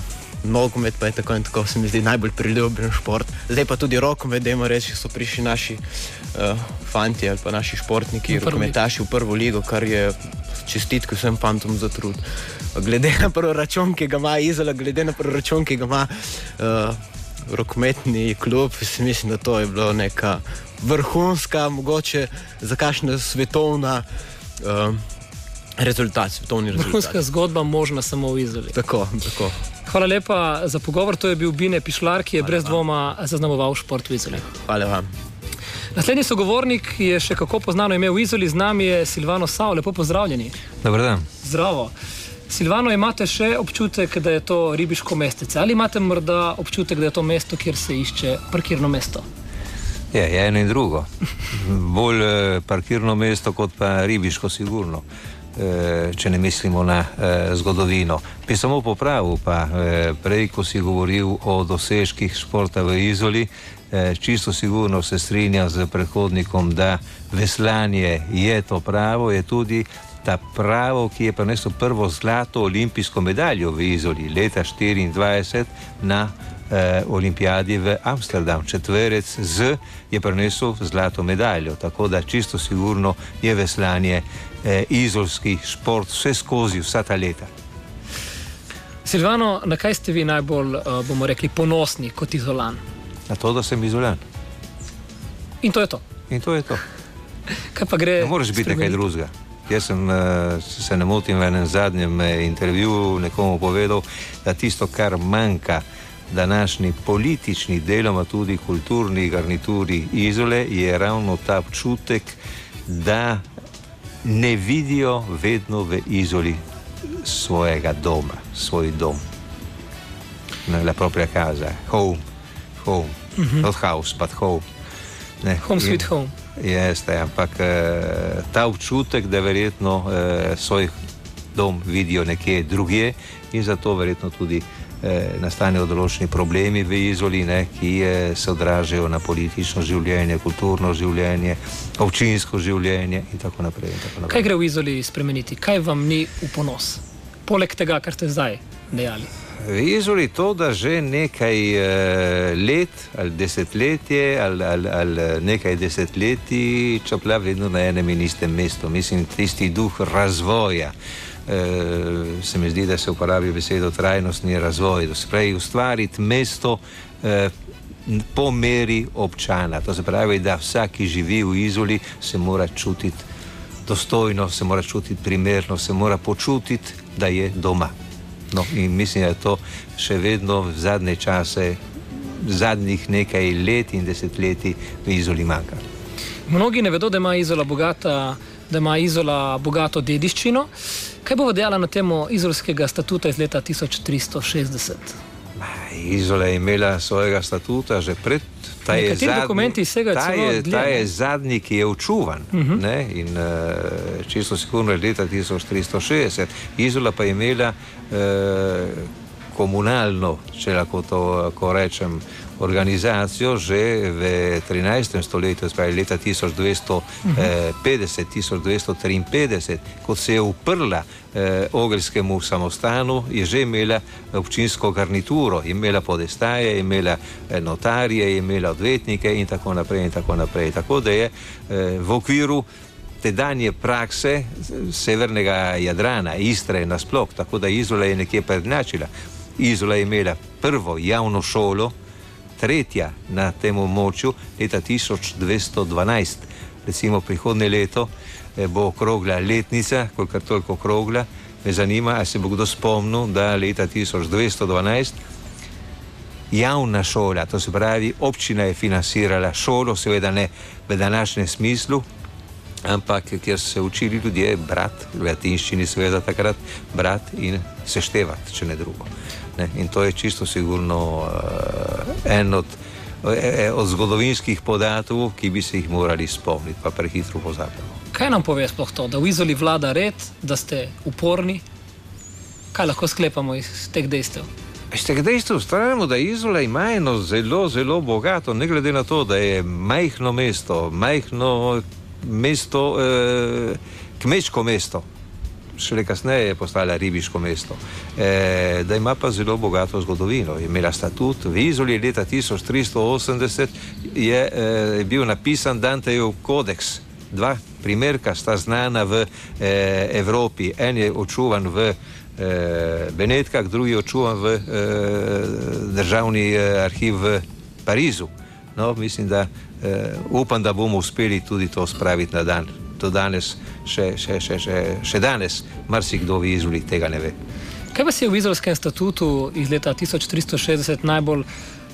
Nogomet pa je tako in tako, se mi zdi najbolj priljubljen šport. Zdaj pa tudi rokomet, dajmo reči, so prišli naši uh, fanti ali pa naši športniki, rokometaši v prvo ligo, kar je čestitke vsem fantom za trud. Glede na proračun, ki ga ima Izola, glede na proračun, ki ga ima uh, rokometni klub, mislim, da to je bilo neka vrhunska, mogoče za kakšna svetovna uh, rezultat, svetovni rezultat. Vrhunska zgodba, možna samo v Izoli. Tako, tako. Hvala lepa za pogovor. To je bil Bine Pišlar, ki je Hvala brez dvoma zaznamoval šport v Izoli. Hvala vam. Naslednji sogovornik je še kako poznano ime v Izoli, z nami je Silvano Sav. Lepo pozdravljeni. Dobar dan. Zdravo. Silvano, imate še občutek, da je to ribiško mestece ali imate morda občutek, da je to mesto, kjer se išče parkirno mesto? Je, je eno in drugo. Bolj eh, parkirno mesto kot pa ribiško, sigurno. Eh, če ne mislimo na eh, zgodovino. Bi samo popravil, pa eh, prej, ko si govoril o dosežkih športa v Izoli, eh, čisto sigurno se strinjam z predhodnikom, da veslanje je to pravo, je tudi ta pravo, ki je prineslo prvo zlato olimpijsko medaljo v Izoli leta 1924 na eh, olimpijadi v Amsterdam. Četverec Z je prinesel zlato medaljo, tako da čisto sigurno je veslanje eh, izolski šport vse skozi vsa ta leta. Silvano, na kaj ste vi najbolj, uh, bomo rekli, ponosni kot izolan? Na to, da sem izolan. In to je to. In to je to. Kaj pa gre? Ne moreš biti spremeniti? drugega. Jaz sem, eh, se ne motim, v enem zadnjem eh, intervjuju nekomu povedal, da tisto, kar manjka današnji politični, deloma tudi kulturni garnituri izole, je ravno ta občutek, da ne vidijo vedno v izoli svojega doma, svoj dom. La propria casa, home, home, Mhm. not house, but home. Ne, Home in- sweet home. Jeste, ampak eh, ta občutek, da verjetno eh, svoj dom vidijo nekje drugje in zato verjetno tudi eh, nastanejo določeni problemi v izoli, ne, ki eh, se odražajo na politično življenje, kulturno življenje, občinsko življenje in tako naprej. In tako naprej. Kaj gre v Izoli spremeniti? Kaj vam ni v ponos? Poleg tega, kar ste zdaj dejali. V Izoli to, da že nekaj eh, let ali desetletje ali, ali, ali eh, nekaj desetletij čeplja vedno na enem in istem mestu. Mislim, tisti duh razvoja, eh, se mi zdi, da se uporabi besedo trajnostni razvoj. To se pravi, ustvariti mesto eh, po meri občana. To se pravi, da vsak, ki živi v Izoli, se mora čutiti dostojno, se mora čutiti primerno, se mora počutiti, da je doma. No, in mislim, da je to še vedno v zadnje čase, zadnjih nekaj let in desetletij v Izoli manjka. Mnogi ne vedo, da ima Izola, bogata, da ima Izola bogato dediščino. Kaj bo dejala na temo izolskega statuta iz leta 1360? Izola je imela svojega statuta že pred. Ta je, Nekateri dokumenti segajo ta, celo je, ta ne? je zadnji, ki je očuvan. Uh Mhm. -huh. In uh, čisto sigurno je leta 1360. Izola pa je imela uh, komunalno, če lahko to ko rečem, organizacijo že v 13. stoletju, spravi leta 1250-1253, ko se je uprla eh, ogeljskemu samostanu, je že imela občinsko garnituro, je imela podestaje, je imela eh, notarje, je imela odvetnike in tako naprej. In tako, naprej. tako da je eh, v okviru tedanje prakse severnega Jadrana, Istre nasploh, tako da Izola je nekje prednačila. Izola je imela prvo javno šolo, tretja na tem območju leta 1212. Recimo prihodnje leto eh, bo okrogla letnica, kolikor toliko okrogla. Me zanima, ali se bo kdo spomnil, da leta 1212 javna šola, to se pravi, občina je financirala šolo, seveda ne v današnjem smislu, ampak kjer so se učili ljudje brati, v latinščini seveda takrat brati in seštevati, če ne drugo. Ne? In to je čisto sigurno uh, en od, eh, od zgodovinskih podatkov, ki bi se jih morali spomniti, pa prehitro pozabljamo. Kaj nam pove sploh to, da v Izoli vlada red, da ste uporni? Kaj lahko sklepamo iz teh dejstev? Iz tega dejstva ustrajamo, da Izola ima eno zelo, zelo bogato, ne glede na to, da je majhno mesto, majhno mesto, eh, kmečko mesto. Šele kasneje je postala ribiško mesto, e, da ima pa zelo bogato zgodovino. Je imela statut v Izoli leta 1380, je e, bil napisan Dantejev kodeks. Dva primerka sta znana v e, Evropi. En je očuvan v e, Benetkah, drugi je očuvan v e, državni e, arhiv v Parizu. No, mislim, da e, upam, da bomo uspeli tudi to spraviti na dan. Do danes, še, še, še, še, še danes, marsikdo v Izoli tega ne ve. Kaj vas je v Izolskem statutu iz leta 1360 najbolj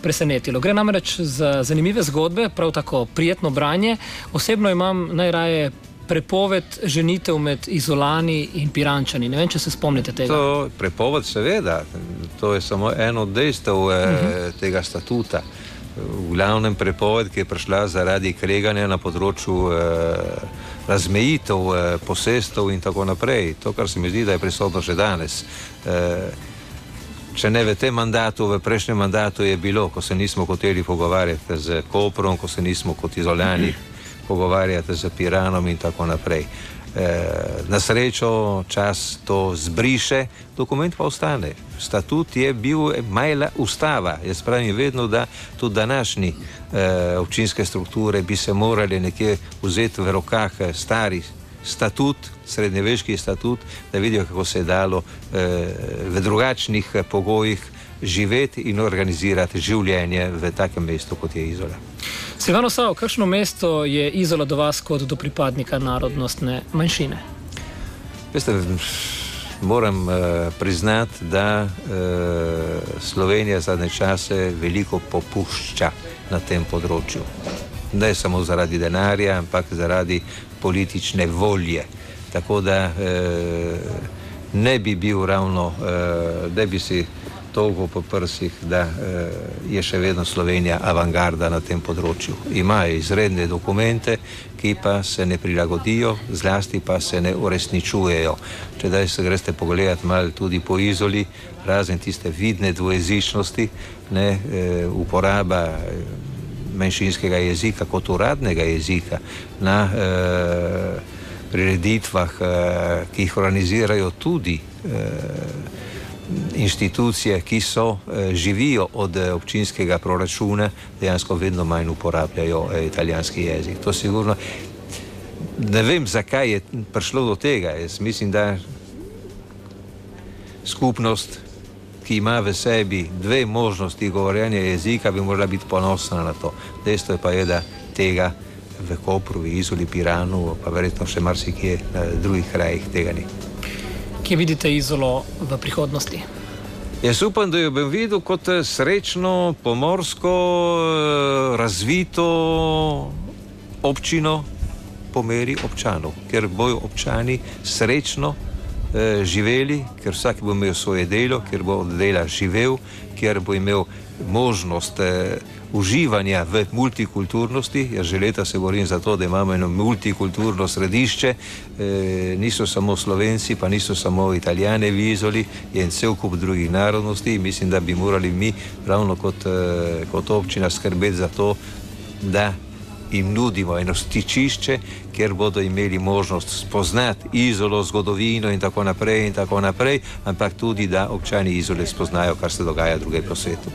presenetilo? Gre namreč za zanimive zgodbe, prav tako prijetno branje. Osebno imam najraje prepoved ženitev med izolani in pirančani. Ne vem, če se spomnite tega. To prepoved, seveda, to je samo eno od dejstev uh -huh. eh, tega statuta. V glavnem prepoved, ki je prišla zaradi kreganja na področju eh, razmejitev, eh, posestov in tako naprej. To, kar se mi zdi, da je prisotno že danes. Eh, če ne v tem mandatu, v prejšnjem mandatu je bilo, ko se nismo hoteli pogovarjati z Koprom, ko se nismo kot izolani pogovarjati z Piranom in tako naprej. E, na srečo čas to zbriše, dokument pa ostane. Statut je bil majla ustava. Jaz pravim vedno, da tudi današnji e, občinske strukture bi se morali nekje vzeti v rokah eh, stari statut, srednjeveški statut, da vidijo, kako se je dalo e, v drugačnih eh, pogojih živeti in organizirati življenje v takem mestu, kot je Izola. Silvano Sav, kakšno mesto je Izola do vas kot do pripadnika narodnostne manjšine? Veste, moram uh, priznati, da uh, Slovenija zadnje čase veliko popušča na tem področju. Ne samo zaradi denarja, ampak zaradi politične volje. Tako da uh, ne bi bil ravno, uh, da bi si dolgo po prsih, da uh, je še vedno Slovenija avangarda na tem področju. Imajo izredne dokumente, ki pa se ne prilagodijo, zlasti pa se ne uresničujejo. Če daj se greste pogledati malo tudi po izoli, razen tiste vidne dvojezičnosti, ne uh, uporaba. Uh, manjšinskega jezika kot uradnega jezika na eh, prireditvah, eh, ki jih organizirajo tudi eh, inštitucije, ki so eh, živijo od eh, občinskega proračuna, dejansko vedno manj uporabljajo eh, italijanski jezik. To sigurno ne vem, zakaj je prišlo do tega. Jaz mislim, da skupnost, ki ima v sebi dve možnosti govorjenja jezika, bi morala biti ponosna na to. Dejstvo pa je, da tega v Kopru, v Izoli, Piranu, pa verjetno še marsikje na drugih krajih tega ni. Kje vidite izolo v prihodnosti? Jaz upam, da jo bom videl kot eh, srečno, pomorsko, eh, razvito občino po meri občanov, ker bojo občani srečno eh, živeli, ker vsak bo imel svoje delo, ker bo od dela živel, ker bo imel možnost eh, uživanja v multikulturnosti. Jaz že leta se borim za to, da imamo eno multikulturno središče, eh, niso samo slovenci, pa niso samo italijane v Izoli, je en cel kup drugih narodnosti. Mislim, da bi morali mi, ravno kot, eh, kot občina, skrbeti za to, da jim nudimo eno stičišče, kjer bodo imeli možnost spoznati izolo, zgodovino in tako naprej, in tako naprej ampak tudi, da občani izole spoznajo, kar se dogaja druge po svetu.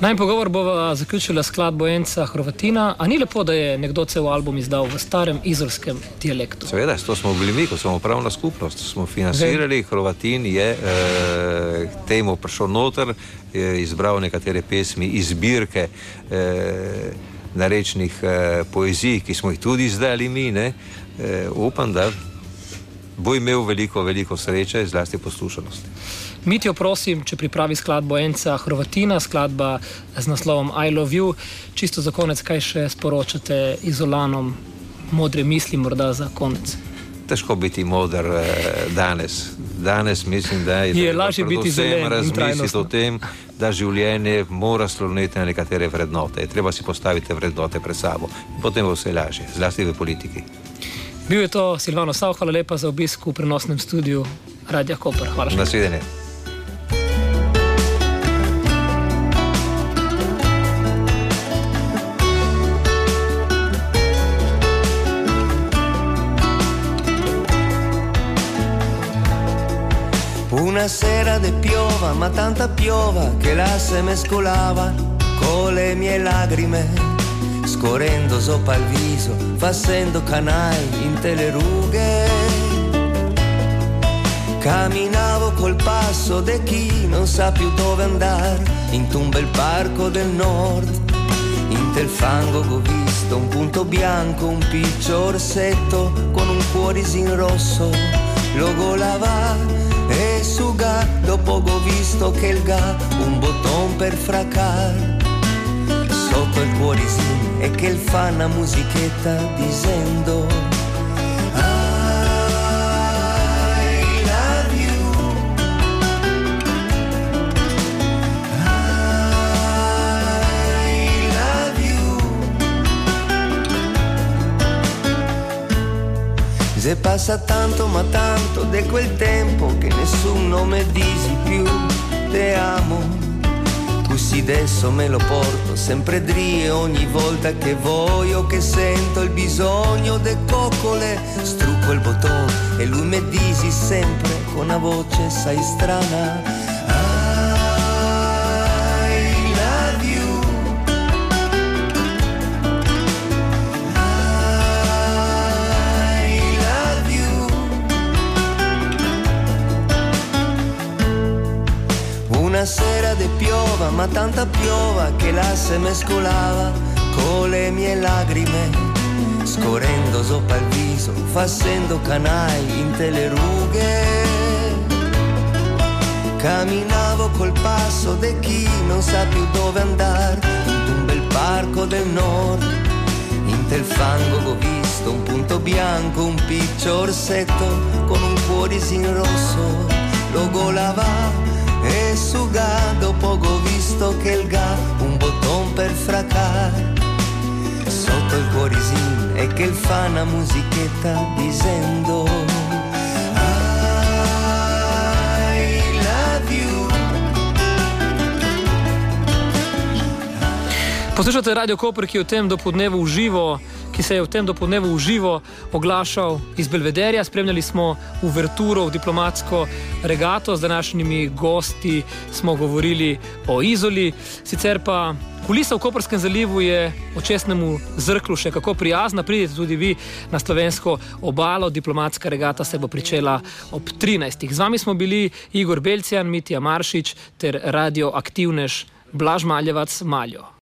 Naj pogovor bo zaključila skladbo Enca Hrvatina. A ni lepo, da je nekdo cel album izdal v starem izolskem dialektu? Seveda, to smo bili mi, kot smo upravna skupnost. Smo financirali, Hrvatin je eh, temu prišel noter, je izbral nekatere pesmi iz zbirke. Eh, narečnih eh, poezij, ki smo jih tudi izdali mi, ne, eh, upam, da bo imel veliko, veliko sreče, zlasti poslušanosti. Mitijo, prosim, če pripravi skladbo Enca Hrvatina, skladba z naslovom I Love You. Čisto za konec, kaj še sporočate izolanom, modre misli, morda za konec? Težko biti moder eh, danes. Danes mislim, da je, je lažje biti zelo razmisliti o tem, da življenje mora sloniti na nekatere vrednote. Treba si postaviti vrednote pred sabo. Potem bo vse lažje, zlasti v politiki. Bil je to Silvano Sav, hvala lepa za obisk v prenosnem studiu Radia Koper. Hvala. Nasvidenje. Una sera de piova, ma tanta piova che l'asse mescolava con le mie lagrime, scorrendo sopra il viso, facendo canali in telerughe. Camminavo col passo di chi non sa più dove andare, in un bel parco del nord. In tel fango ho visto un punto bianco, un piccio orsetto con un cuorisino rosso, lo golava e su ga, dopo ho visto che il ga, un botton per fracar. Sotto il cuorisino e che il fa una musichetta dicendo I love you. I love you. Se passa tanto ma tanto di quel tempo che nessuno mi disi più te amo. Così adesso me lo porto sempre drie ogni volta che voglio che sento il bisogno de coccole. Strucco il bottone e lui mi disi sempre con una voce sai strana. De piova, ma tanta piova che l'asse mescolava con le mie lagrime, scorrendo sopra il viso, facendo canali in telerughe. Camminavo col passo di chi non sa più dove andare, in un bel parco del nord. In tel fango ho visto un punto bianco, un piccio orsetto con un cuorisino rosso, lo golava e su ga, dopo ho visto che il ga, un botton per fracar. Sotto il cuorisino e che il fa una musichetta dicendo I love you. Poslušate Radio Koper, ki je v tem dopodnevu v živo, ki se je v tem dopolnevu v živo oglašal iz Belvederja. Spremljali smo uverturo v diplomatsko regato, z današnjimi gosti smo govorili o Izoli. Sicer pa kulisa v Koperskem zalivu je očesnemu zrklu še kako prijazna. Pridite tudi vi na slovensko obalo. Diplomatska regata se bo pričela ob 13. Z vami smo bili Igor Belcijan, Mitja Maršič ter radioaktivnež Blaž Maljevac Maljo.